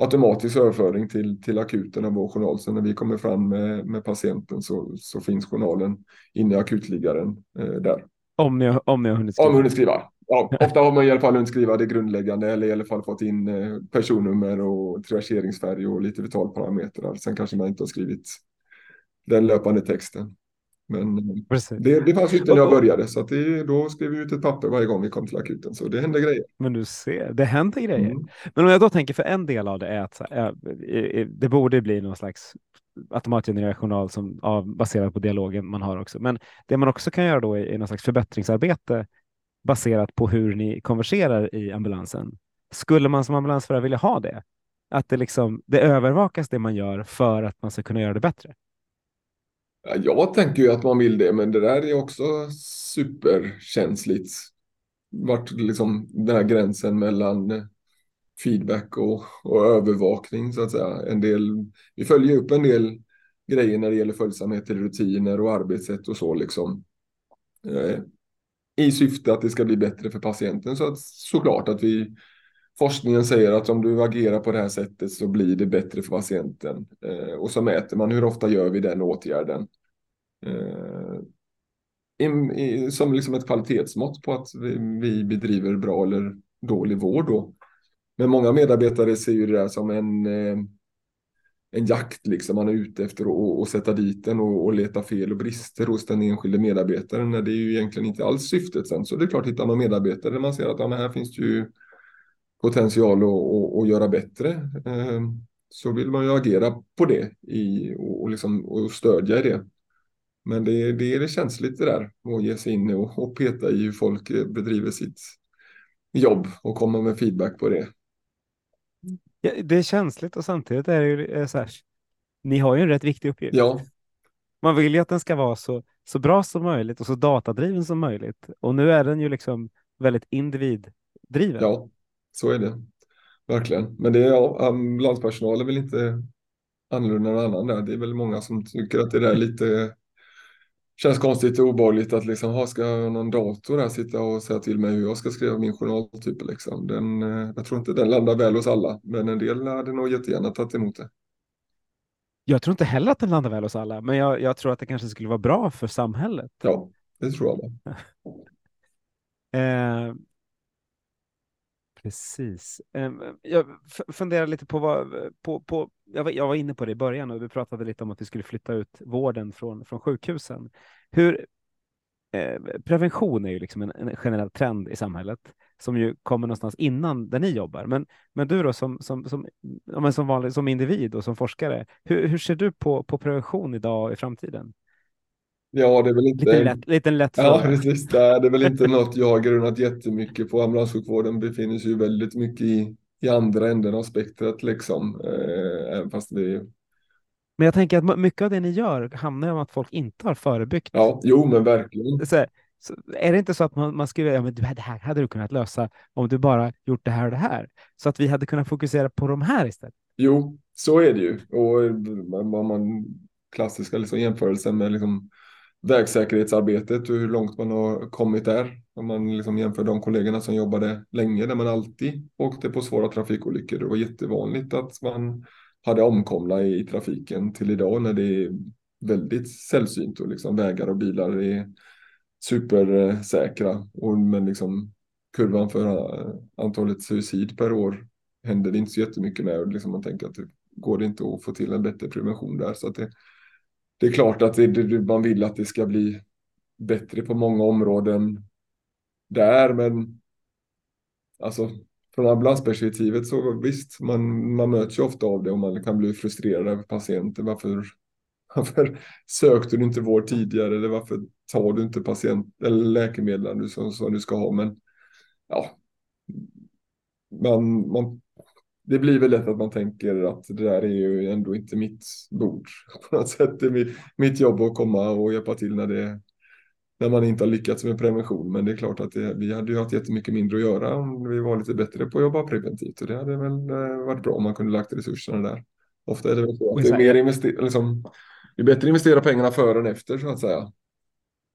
automatisk överföring till, till akuten av vår journal. Så när vi kommer fram med, med patienten så, så finns journalen inne i akutliggaren eh, där. Om ni, om ni har hunnit skriva. Om hunnit skriva. Ja, ofta har man i alla fall hunnit skriva det grundläggande eller i alla fall fått in eh, personnummer och traverseringsfärg och lite vitalparametrar. Sen kanske man inte har skrivit den löpande texten. Men Precis. det, det fanns ju inte när jag började så det, då skrev vi ut ett papper varje gång vi kom till akuten. Så det hände grejer. Men du ser, det händer grejer. Mm. Men om jag då tänker för en del av det är att här, eh, det borde bli någon slags automatgenererad journal som av, baserat på dialogen man har också. Men det man också kan göra då är, är någon slags förbättringsarbete baserat på hur ni konverserar i ambulansen. Skulle man som ambulansförare vilja ha det? Att det, liksom, det övervakas det man gör för att man ska kunna göra det bättre? Ja, Jag tänker ju att man vill det, men det där är också superkänsligt. Vart liksom den här gränsen mellan feedback och, och övervakning så att säga. En del, vi följer upp en del grejer när det gäller följsamhet till rutiner och arbetssätt och så liksom. Eh, I syfte att det ska bli bättre för patienten så att såklart att vi forskningen säger att om du agerar på det här sättet så blir det bättre för patienten. Eh, och så mäter man hur ofta gör vi den åtgärden. Eh, i, i, som liksom ett kvalitetsmått på att vi, vi bedriver bra eller dålig vård då. Men många medarbetare ser ju det där som en, eh, en jakt, liksom. man är ute efter att, sätta dit den och, och leta fel och brister hos den enskilde medarbetaren. När det är ju egentligen inte alls syftet sen. Så det är klart, hittar man medarbetare där man ser att ja, men här finns det ju potential att, att, göra bättre. eh, Så vill man ju agera på det i, och, liksom, och stödja det. Men det, det är känsligt det där att ge sig in och, och peta i hur folk bedriver sitt jobb och komma med feedback på det. Ja, det är känsligt och samtidigt är det ju eh, så här. Ni har ju en rätt viktig uppgift. Ja, Man vill ju att den ska vara så, så bra som möjligt och så datadriven som möjligt. Och nu är den ju liksom väldigt individdriven. ja, så är det. Verkligen. Men det är, ja, ambulanspersonal är väl inte annorlunda än annan där. Det är väl många som tycker att det där lite känns konstigt och obehagligt att liksom, ha, ska någon dator där sitta och säga till mig hur jag ska skriva min journal typ liksom. Den, eh, jag tror inte den landar väl hos alla, men en del hade nog jättegärna tagit emot det. Jag tror inte heller att den landar väl hos alla, men jag, jag tror att det kanske skulle vara bra för samhället. Ja, det tror jag. Eh, precis. Ehm, jag funderar lite på vad, på, på, jag, var, jag var inne på det i början och vi pratade lite om att vi skulle flytta ut vården från, från sjukhusen. Hur, eh, prevention är ju liksom en, en generell trend i samhället som ju kommer någonstans innan där ni jobbar. Men, men du då som, som, som, ja, men som, vanlig, som individ och som forskare, hur, hur ser du på, på prevention idag och i framtiden? Ja, det är väl inte... Lite lätt, lite lätt Ja, fråga. precis. Det är, väl inte något jag har grunnat jättemycket på. Ambulanssjukvården befinner sig ju väldigt mycket i, i andra änden av spektrat liksom. Eh, även fast vi... Men jag tänker att mycket av det ni gör handlar om att folk inte har förebyggt. Ja, jo men verkligen. Så, så är det inte så att man, man skulle, ja men du, det här hade du kunnat lösa om du bara gjort det här och det här. Så att vi hade kunnat fokusera på de här istället. Jo, så är det ju. Och vad man klassiska liksom jämförelsen med liksom vägsäkerhetsarbetet och hur långt man har kommit där. Om man liksom jämför de kollegorna som jobbade länge där man alltid åkte på svåra trafikolyckor. Det var jättevanligt att man hade omkomna i trafiken till idag när det är väldigt sällsynt och liksom vägar och bilar är supersäkra. Och, men liksom kurvan för eh, antalet suicid per år händer det inte så jättemycket med. Och liksom man tänker att det går det inte att få till en bättre prevention där. Så att det, det är klart att det, det, man vill att det ska bli bättre på många områden där, men alltså från ambulansperspektivet så visst, man, man möts ju ofta av det och man kan bli frustrerad över patienter. Varför, varför sökte du inte vård tidigare eller varför tar du inte patient eller läkemedel som, som du ska ha? Men ja, man, man det blir väl lätt att man tänker att det där är ju ändå inte mitt bord. På något sätt det är mitt jobb att komma och hjälpa till när, det, när man inte har lyckats med prevention. Men det är klart att det, vi hade ju haft jättemycket mindre att göra om vi var lite bättre på att jobba preventivt. Och det hade väl eh, varit bra om man kunde lagt resurserna där. Ofta är det väl så att det är, mer invester liksom, det är bättre att investera pengarna före än efter så att säga.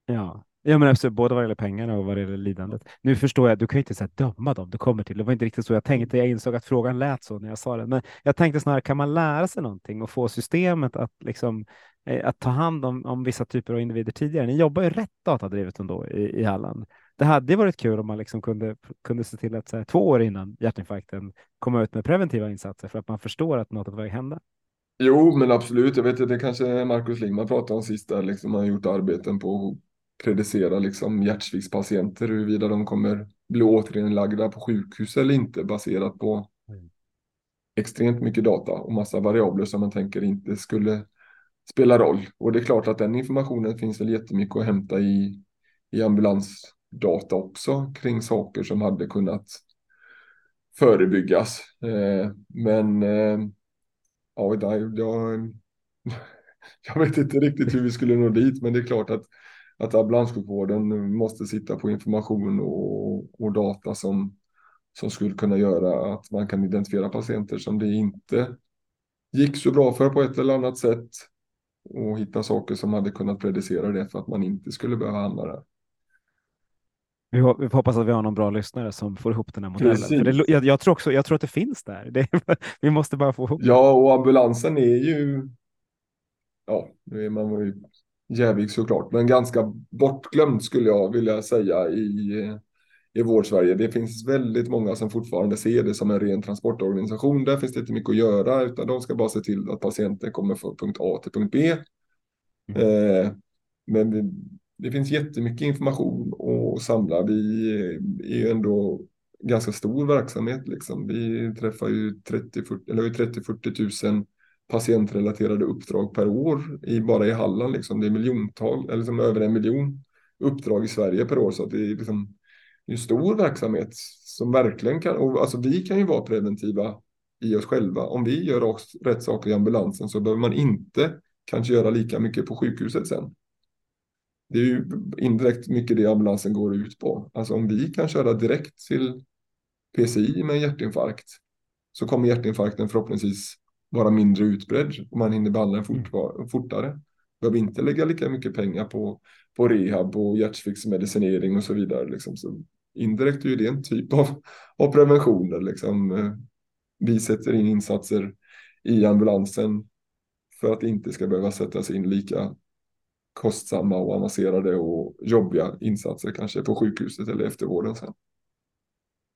Ja, Ja, men absolut, både vad det gäller pengarna och vad det gäller lidandet. Nu förstår jag, du kan ju inte så döma dem du kommer till. Det var inte riktigt så jag tänkte. Jag insåg att frågan lät så när jag sa det. Men jag tänkte snarare, kan man lära sig någonting och få systemet att, liksom, eh, att ta hand om, om vissa typer av individer tidigare? Ni jobbar ju rätt datadrivet ändå i, i Halland. Det hade varit kul om man liksom kunde, kunde se till att här, två år innan hjärtinfarkten komma ut med preventiva insatser för att man förstår att något är på väg hända. Jo, men absolut. Jag vet att det kanske Markus Lingman pratade om sist där, liksom, man har gjort arbeten på predicera liksom hjärtsviktspatienter huruvida de kommer bli återinlagda på sjukhus eller inte baserat på mm. extremt mycket data och massa variabler som man tänker inte skulle spela roll. Och det är klart att den informationen finns väl jättemycket att hämta i, i ambulansdata också kring saker som hade kunnat förebyggas. Eh, men eh, ja, jag, jag vet inte riktigt hur vi skulle nå dit, men det är klart att att ambulanssjukvården måste sitta på information och, och data som, som skulle kunna göra att man kan identifiera patienter som det inte gick så bra för på ett eller annat sätt och hitta saker som hade kunnat predicera det för att man inte skulle behöva hamna där. Vi, vi hoppas att vi har någon bra lyssnare som får ihop den här modellen. Det, jag, jag, tror också, jag tror att det finns där. Det, vi måste bara få ihop Ja, och ambulansen är ju... Ja, nu är man ju jävig såklart, men ganska bortglömd skulle jag vilja säga i, i vård-Sverige. Det finns väldigt många som fortfarande ser det som en ren transportorganisation. Där finns det inte mycket att göra, utan de ska bara se till att patienten kommer från punkt A till punkt B. Mm. Eh, men det, det, finns jättemycket information att samla. Vi är ju ändå ganska stor verksamhet. Liksom. Vi träffar ju 30-40 000 patientrelaterade uppdrag per år i, bara i Halland. Liksom. Det är miljontal, eller liksom över en miljon uppdrag i Sverige per år. Så det är liksom en stor verksamhet som verkligen kan, och alltså vi kan ju vara preventiva i oss själva. Om vi gör oss rätt saker i ambulansen så behöver man inte kanske göra lika mycket på sjukhuset sen. Det är ju indirekt mycket det ambulansen går ut på. Alltså om vi kan köra direkt till PCI med hjärtinfarkt så kommer hjärtinfarkten förhoppningsvis vara mindre utbredd och man hinner behandla den fort, mm. fortare. Behöver inte lägga lika mycket pengar på, på rehab och hjärtfixmedicinering och så vidare. Liksom. Så indirekt är ju det en typ av, av preventioner. Liksom. Vi sätter in insatser i ambulansen för att det inte ska behöva sättas in lika kostsamma och avancerade och jobbiga insatser kanske på sjukhuset eller eftervården sen.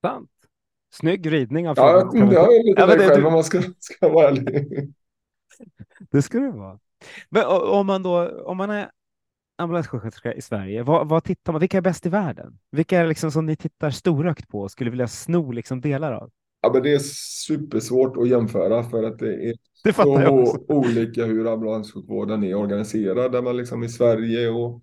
Sant. Snygg ridning av Ja, det har lite ja, det, själv du... om man ska, ska vara ärlig. Det ska det vara. Men om man då, om man är ambulanssjuksköterska i Sverige, vad, vad, tittar man, vilka är bäst i världen? Vilka är liksom som ni tittar storögt på och skulle vilja sno liksom delar av? Ja, men det är supersvårt att jämföra för att det är det så olika hur ambulanssjukvården är organiserad. Där man liksom i Sverige och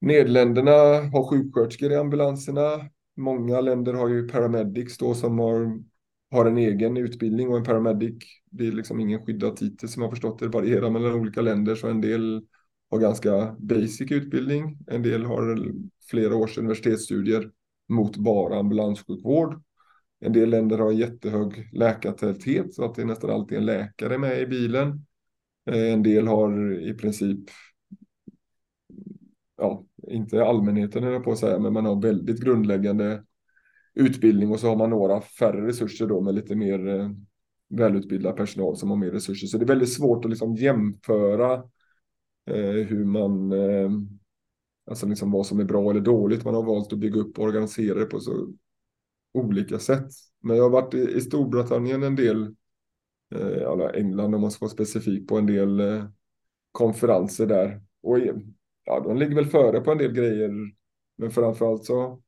Nederländerna har sjuksköterskor i ambulanserna. Många länder har ju paramedics då som har, har en egen utbildning och en paramedic. Det är liksom ingen skyddad titel som jag förstått det varierar mellan olika länder så en del har ganska basic utbildning. En del har flera års universitetsstudier mot bara ambulanssjukvård. En del länder har jättehög läkartäthet så att det är nästan alltid en läkare med i bilen. Eh, en del har i princip ja, inte allmänheten är jag på att säga, men man har väldigt grundläggande utbildning och så har man några färre resurser då med lite mer eh, välutbildad personal som har mer resurser. Så det är väldigt svårt att liksom jämföra eh, hur man, eh, alltså liksom vad som är bra eller dåligt. Man har valt att bygga upp och organisera det på så olika sätt. Men jag har varit i, i Storbritannien en del, eh, eller England om man ska vara specifik på en del eh, konferenser där. Och ja, de ligger väl före på en del grejer. Men framförallt så,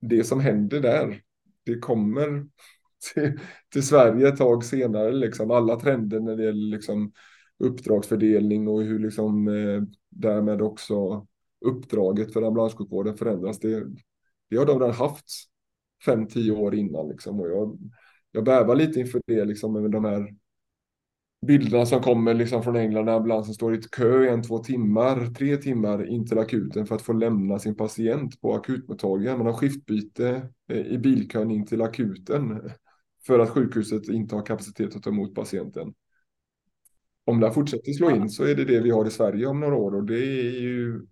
det som händer där, det kommer till, till Sverige ett tag senare. Liksom alla trender när det gäller liksom uppdragsfördelning och hur liksom eh, därmed också uppdraget för ambulanssjukvården förändras. Det, det har de redan haft fem, tio år innan liksom. Och jag jag bävar lite inför det, liksom med de här bilderna som kommer liksom från England när ambulansen står i ett kö i en, två timmar, tre timmar in till akuten för att få lämna sin patient på akutmottagningen. Man har skiftbyte eh, i bilkön in till akuten för att sjukhuset inte har kapacitet att ta emot patienten. Om det fortsätter slå in så är det det vi har i Sverige om några år och det är ju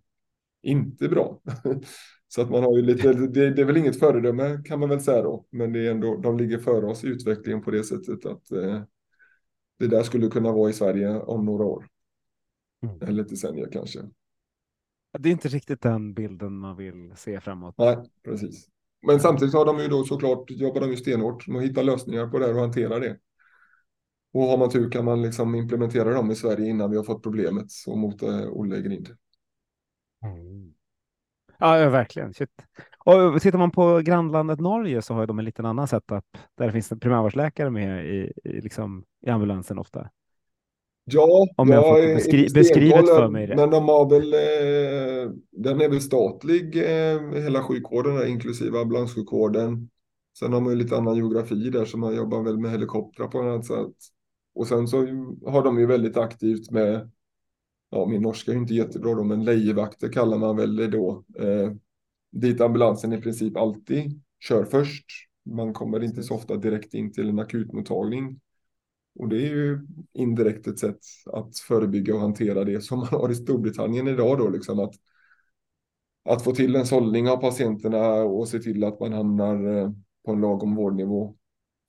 inte bra. Så att man har ju lite, det, det, är väl inget föredöme kan man väl säga då, men det är ändå, de ligger före oss i utvecklingen på det sättet att eh, det där skulle kunna vara i Sverige om några år. Mm. Eller decennier kanske. Det är inte riktigt den bilden man vill se framåt. Nej, precis. Men samtidigt har de ju då såklart jobbar de ju stenhårt med att hitta lösningar på det här och hantera det. Och har man tur kan man liksom implementera dem i Sverige innan vi har fått problemet och mota Olle Grind. Mm. Ja, verkligen. Shit. Och tittar man på grannlandet Norge så har de en liten annan setup där det finns en primärvårdsläkare med i, i, liksom, i ambulansen ofta. Ja, Om jag, jag beskri beskrivet för mig det. Men de har väl, eh, den är väl statlig, eh, hela sjukvården, inklusive ambulanssjukvården. Sen har man ju lite annan geografi där, så man jobbar väl med helikoptrar på något sätt. Och sen så har de ju väldigt aktivt med, ja min norska är ju inte jättebra då, men lejevakter kallar man väl det då. Eh, dit ambulansen i princip alltid kör först. Man kommer inte så ofta direkt in till en akutmottagning. Och det är ju indirekt ett sätt att förebygga och hantera det som man har i Storbritannien idag då, liksom att, att få till en sållning av patienterna och se till att man hamnar eh, på en lagom vårdnivå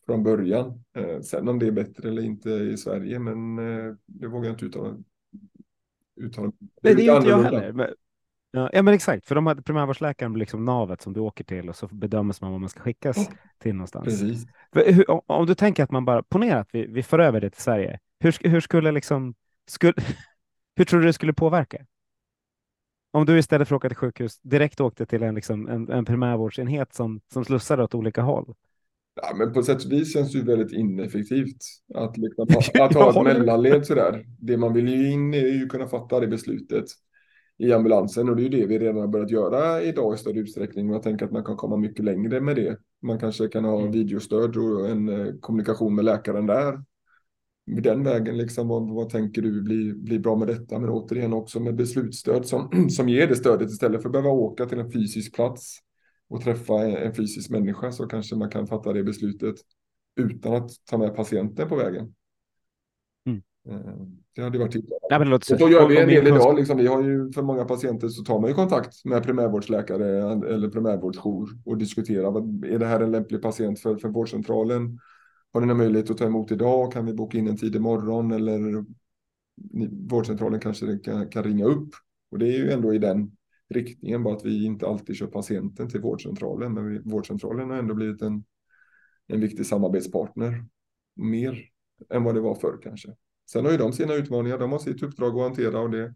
från början. Eh, sen om det är bättre eller inte i Sverige, men eh, det vågar jag inte uttala. uttala. Det, det är inte jag heller. Men, ja, men exakt, för de hade primärvårdsläkaren liksom navet som du åker till och så bedöms man vad man ska skickas oh, till någonstans. Precis. Hur, om du tänker att man bara, ponera att vi, vi för över det till Sverige, hur, hur skulle liksom, skulle, hur tror du det skulle påverka? Om du istället för att åka till sjukhus direkt åkte till en, liksom, en, en primärvårdsenhet som, som slussade åt olika håll. Ja, men på sätt och vis känns det ju väldigt ineffektivt att, liksom, att ha ett mellanled sådär. Det man vill ju in är ju kunna fatta det beslutet i ambulansen och det är ju det vi redan har börjat göra idag i större utsträckning. Och jag tänker att man kan komma mycket längre med det. Man kanske kan ha mm. videostöd och en eh, kommunikation med läkaren där. Den vägen, liksom, vad, vad tänker du blir bli bra med detta? Men återigen också med beslutsstöd som, som ger det stödet istället för att behöva åka till en fysisk plats och träffa en fysisk människa så kanske man kan fatta det beslutet utan att ta med patienten på vägen. Eh, det hade varit men det så gör vi en del idag. Liksom, vi har ju för många patienter så tar man ju kontakt med primärvårdsläkare eller primärvårdsjour och diskuterar. Är det här en lämplig patient för, för vårdcentralen? Har ni någon möjlighet att ta emot idag? Kan vi boka in en tid imorgon? Eller vårdcentralen kanske kan, kan ringa upp. Och det är ju ändå i den riktningen, bara att vi inte alltid kör patienten till vårdcentralen. Men vi, vårdcentralen har ändå blivit en, en viktig samarbetspartner. Mer än vad det var förr kanske. Sen har ju de sina utmaningar, de har sitt uppdrag att hantera och det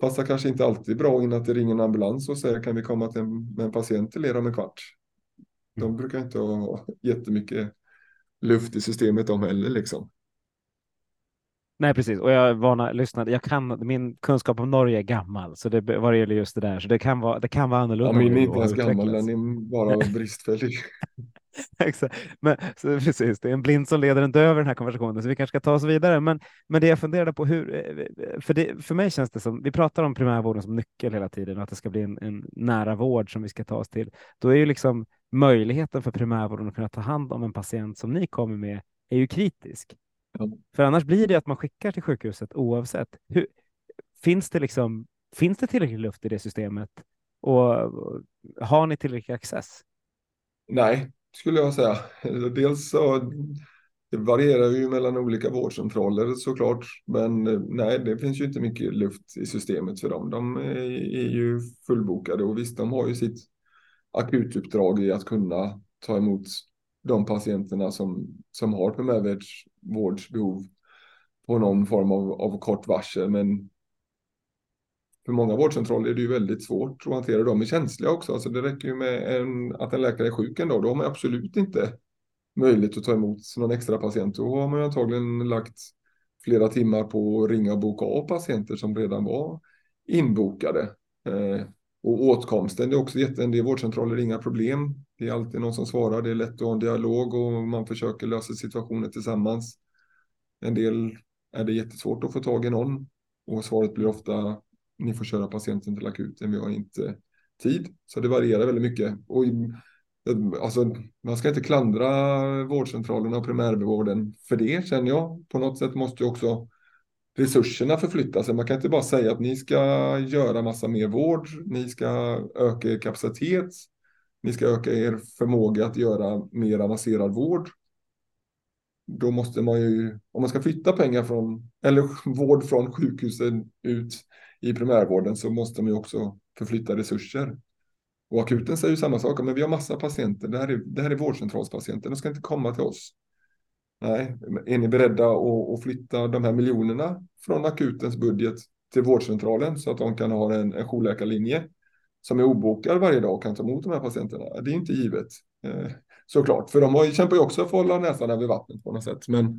passar kanske inte alltid bra in att det ringer en ambulans och säger kan vi komma till en, med en patient till er om en kvart. De mm. brukar inte ha jättemycket luft i systemet de heller liksom. Nej, precis. Och jag var lyssnade. Jag kan, min kunskap om Norge är gammal, så det vad det gäller just det där, så det kan vara, det kan vara annorlunda. Ja, min är inte ens gammal, den är bara bristfällig. Exakt. Men, så, precis, det är en blind som leder inte över den här konversationen, så vi kanske ska ta oss vidare. Men, men det jag funderade på, hur, eh, för, det, för mig känns det som, vi pratar om primärvården som nyckel hela tiden att det ska bli en, en nära vård som vi ska ta oss till. Då är ju liksom möjligheten för primärvården att kunna ta hand om en patient som ni kommer med är ju kritisk. Ja. För annars blir det att man skickar till sjukhuset oavsett. Hur, finns, det liksom, finns det tillräcklig luft i det systemet? Och har ni tillräcklig access? Nej, skulle jag säga. Dels så det varierar ju mellan olika vårdcentraler såklart, men eh, nej, det finns ju inte mycket luft i systemet för dem. De är, är ju fullbokade och visst, de har ju sitt akutuppdrag i att kunna ta emot de patienterna som, som har primärvårdsbehov på någon form av, av kort varsel. Men för många vårdcentraler är det ju väldigt svårt att hantera. De är känsliga också. Alltså det räcker ju med en, att en läkare är sjuk en dag. Då har man absolut inte möjlighet att ta emot någon extra patient. Då har man ju antagligen lagt flera timmar på att ringa och boka av patienter som redan var inbokade. Eh, och åtkomsten, det är också jätte, en del vårdcentraler inga problem det är alltid någon som svarar. Det är lätt att ha en dialog och man försöker lösa situationer tillsammans. En del är det jättesvårt att få tag i någon och svaret blir ofta ni får köra patienten till akuten, vi har inte tid. Så det varierar väldigt mycket. Och alltså, man ska inte klandra vårdcentralerna och primärvården för det känner jag. På något sätt måste ju också resurserna förflytta sig. Man kan inte bara säga att ni ska göra massa mer vård, ni ska öka er kapacitet, ni ska öka er förmåga att göra mer avancerad vård. Då måste man ju, om man ska flytta pengar från, eller vård från sjukhusen ut i primärvården så måste man ju också förflytta resurser. Och akuten säger ju samma sak, men vi har massa patienter, det här är, det här är vårdcentralspatienter, de ska inte komma till oss. Nej, är ni beredda att, att flytta de här miljonerna från akutens budget till vårdcentralen så att de kan ha en, en jourläkarlinje som är obokad varje dag och kan ta emot de här patienterna? Det är inte givet, eh, såklart, för de har, kämpar ju också för att hålla näsan över vattnet på något sätt. Men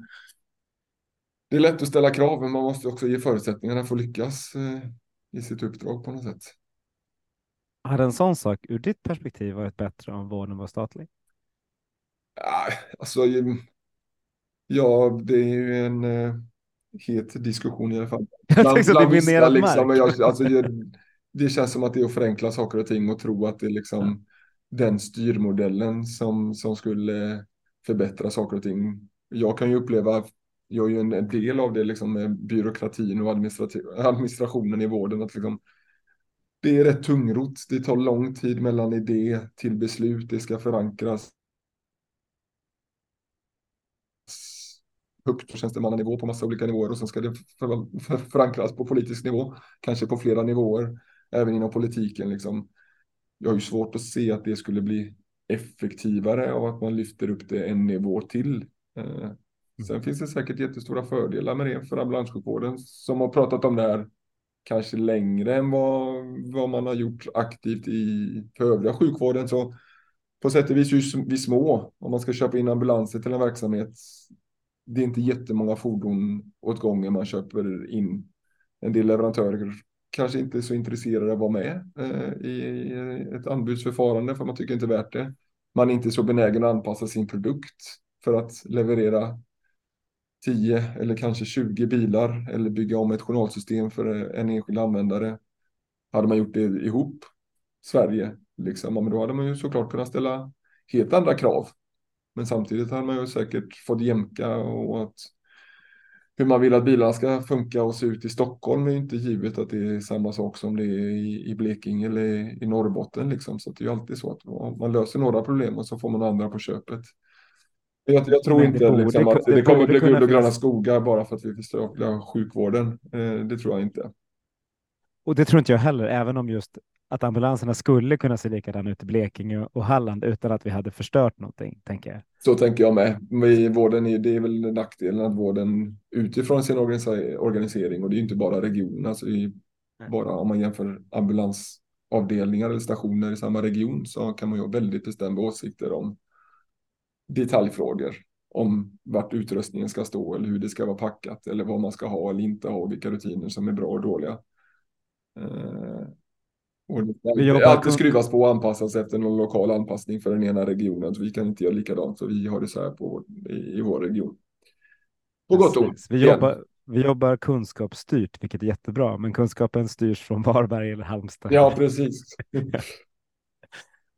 det är lätt att ställa krav, men man måste också ge förutsättningarna för att lyckas eh, i sitt uppdrag på något sätt. Hade en sån sak ur ditt perspektiv varit bättre om vården var statlig? Ja, alltså, ja, det är ju en uh, het diskussion i alla fall. Jag att det är minerad liksom. Jag, alltså, det, det känns som att det är att förenkla saker och ting och tro att det är liksom ja. den styrmodellen som, som skulle förbättra saker och ting. Jag kan ju uppleva, jag är ju en del av det liksom med byråkratin och administrationen i vården, att liksom det är rätt tungrot. Det tar lång tid mellan idé till beslut. Det ska förankras högt på tjänstemannanivå på massa olika nivåer och sen ska det förankras på politisk nivå, kanske på flera nivåer, även inom politiken. Liksom. Jag har ju svårt att se att det skulle bli effektivare av att man lyfter upp det en nivå till. Eh, Mm. Sen finns det säkert jättestora fördelar med det för ambulanssjukvården som har pratat om det här kanske längre än vad, vad man har gjort aktivt i för övriga sjukvården. Så på sätt och vis är vi små om man ska köpa in ambulanser till en verksamhet. Det är inte jättemånga fordon åt gången man köper in. En del leverantörer kanske inte är så intresserade av att vara med eh, i ett anbudsförfarande för man tycker inte värt det. Man är inte så benägen att anpassa sin produkt för att leverera 10 eller kanske 20 bilar eller bygga om ett journalsystem för en enskild användare. Hade man gjort det ihop, Sverige, liksom, men då hade man ju såklart kunnat ställa helt andra krav. Men samtidigt hade man ju säkert fått jämka och att hur man vill att bilarna ska funka och se ut i Stockholm är ju inte givet att det är samma sak som det är i, i Blekinge eller i Norrbotten. Liksom. Så det är ju alltid så att man löser några problem och så får man andra på köpet. Jag, jag tror inte borde, liksom, att det, det kommer bli guld och gröna skogar bara för att vi förstatligar sjukvården. Eh, det tror jag inte. Och det tror inte jag heller, även om just att ambulanserna skulle kunna se likadana ut i Blekinge och Halland utan att vi hade förstört någonting, tänker jag. Så tänker jag med. I vården är det är väl nackdelen att vården utifrån sin organisering och det är inte bara regionerna, alltså bara om man jämför ambulansavdelningar eller stationer i samma region så kan man ju ha väldigt bestämda åsikter om detaljfrågor om vart utrustningen ska stå eller hur det ska vara packat eller vad man ska ha eller inte ha och vilka rutiner som är bra och dåliga. Eh, och det ska alltid skruvas på och anpassas efter någon lokal anpassning för den ena regionen. Så vi kan inte göra likadant, så vi har det så här på, i, i vår region. På gott och ont. Vi jobbar, vi jobbar kunskapsstyrt, vilket är jättebra, men kunskapen styrs från Varberg eller Halmstad. Ja, precis.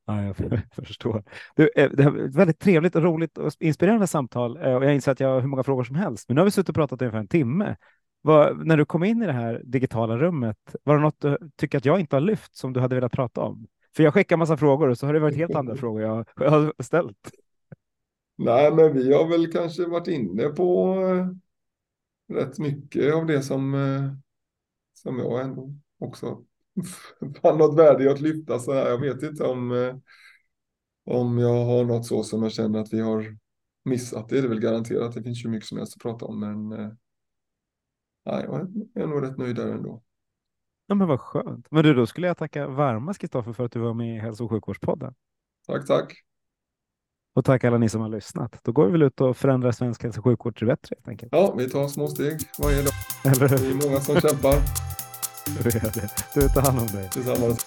Ja, jag förstår. Det är väldigt trevligt och roligt och inspirerande samtal eh, och jag inser att jag har hur många frågor som helst. Men nu har vi suttit och pratat i ungefär en timme. Var, när du kom in i det här digitala rummet, var det något du tycker att jag inte har lyft som du hade velat prata om? För jag skickar massa frågor och så har det varit helt andra frågor jag, jag har ställt. Nej, men vi har väl kanske varit inne på eh, rätt mycket av det som, eh, som jag ändå också fann något värde i att lyfta så här. Jag vet inte om, eh, om jag har något så som jag känner att vi har missat. Det är det väl garanterat. Det finns ju mycket som helst att prata om, men eh, nej, jag är nog rätt nöjd där ändå. Ja, men vad skönt. Men du, då skulle jag tacka varmast Kristoffer för att du var med i Hälso och sjukvårdspodden. Tack, tack. Och tack alla ni som har lyssnat. Då går vi väl ut och förändrar svensk hälso och sjukvård till bättre helt enkelt. Ja, vi tar små steg varje dag. Eller? Det är många som kämpar. Du tar hand om dig. Tillsammans.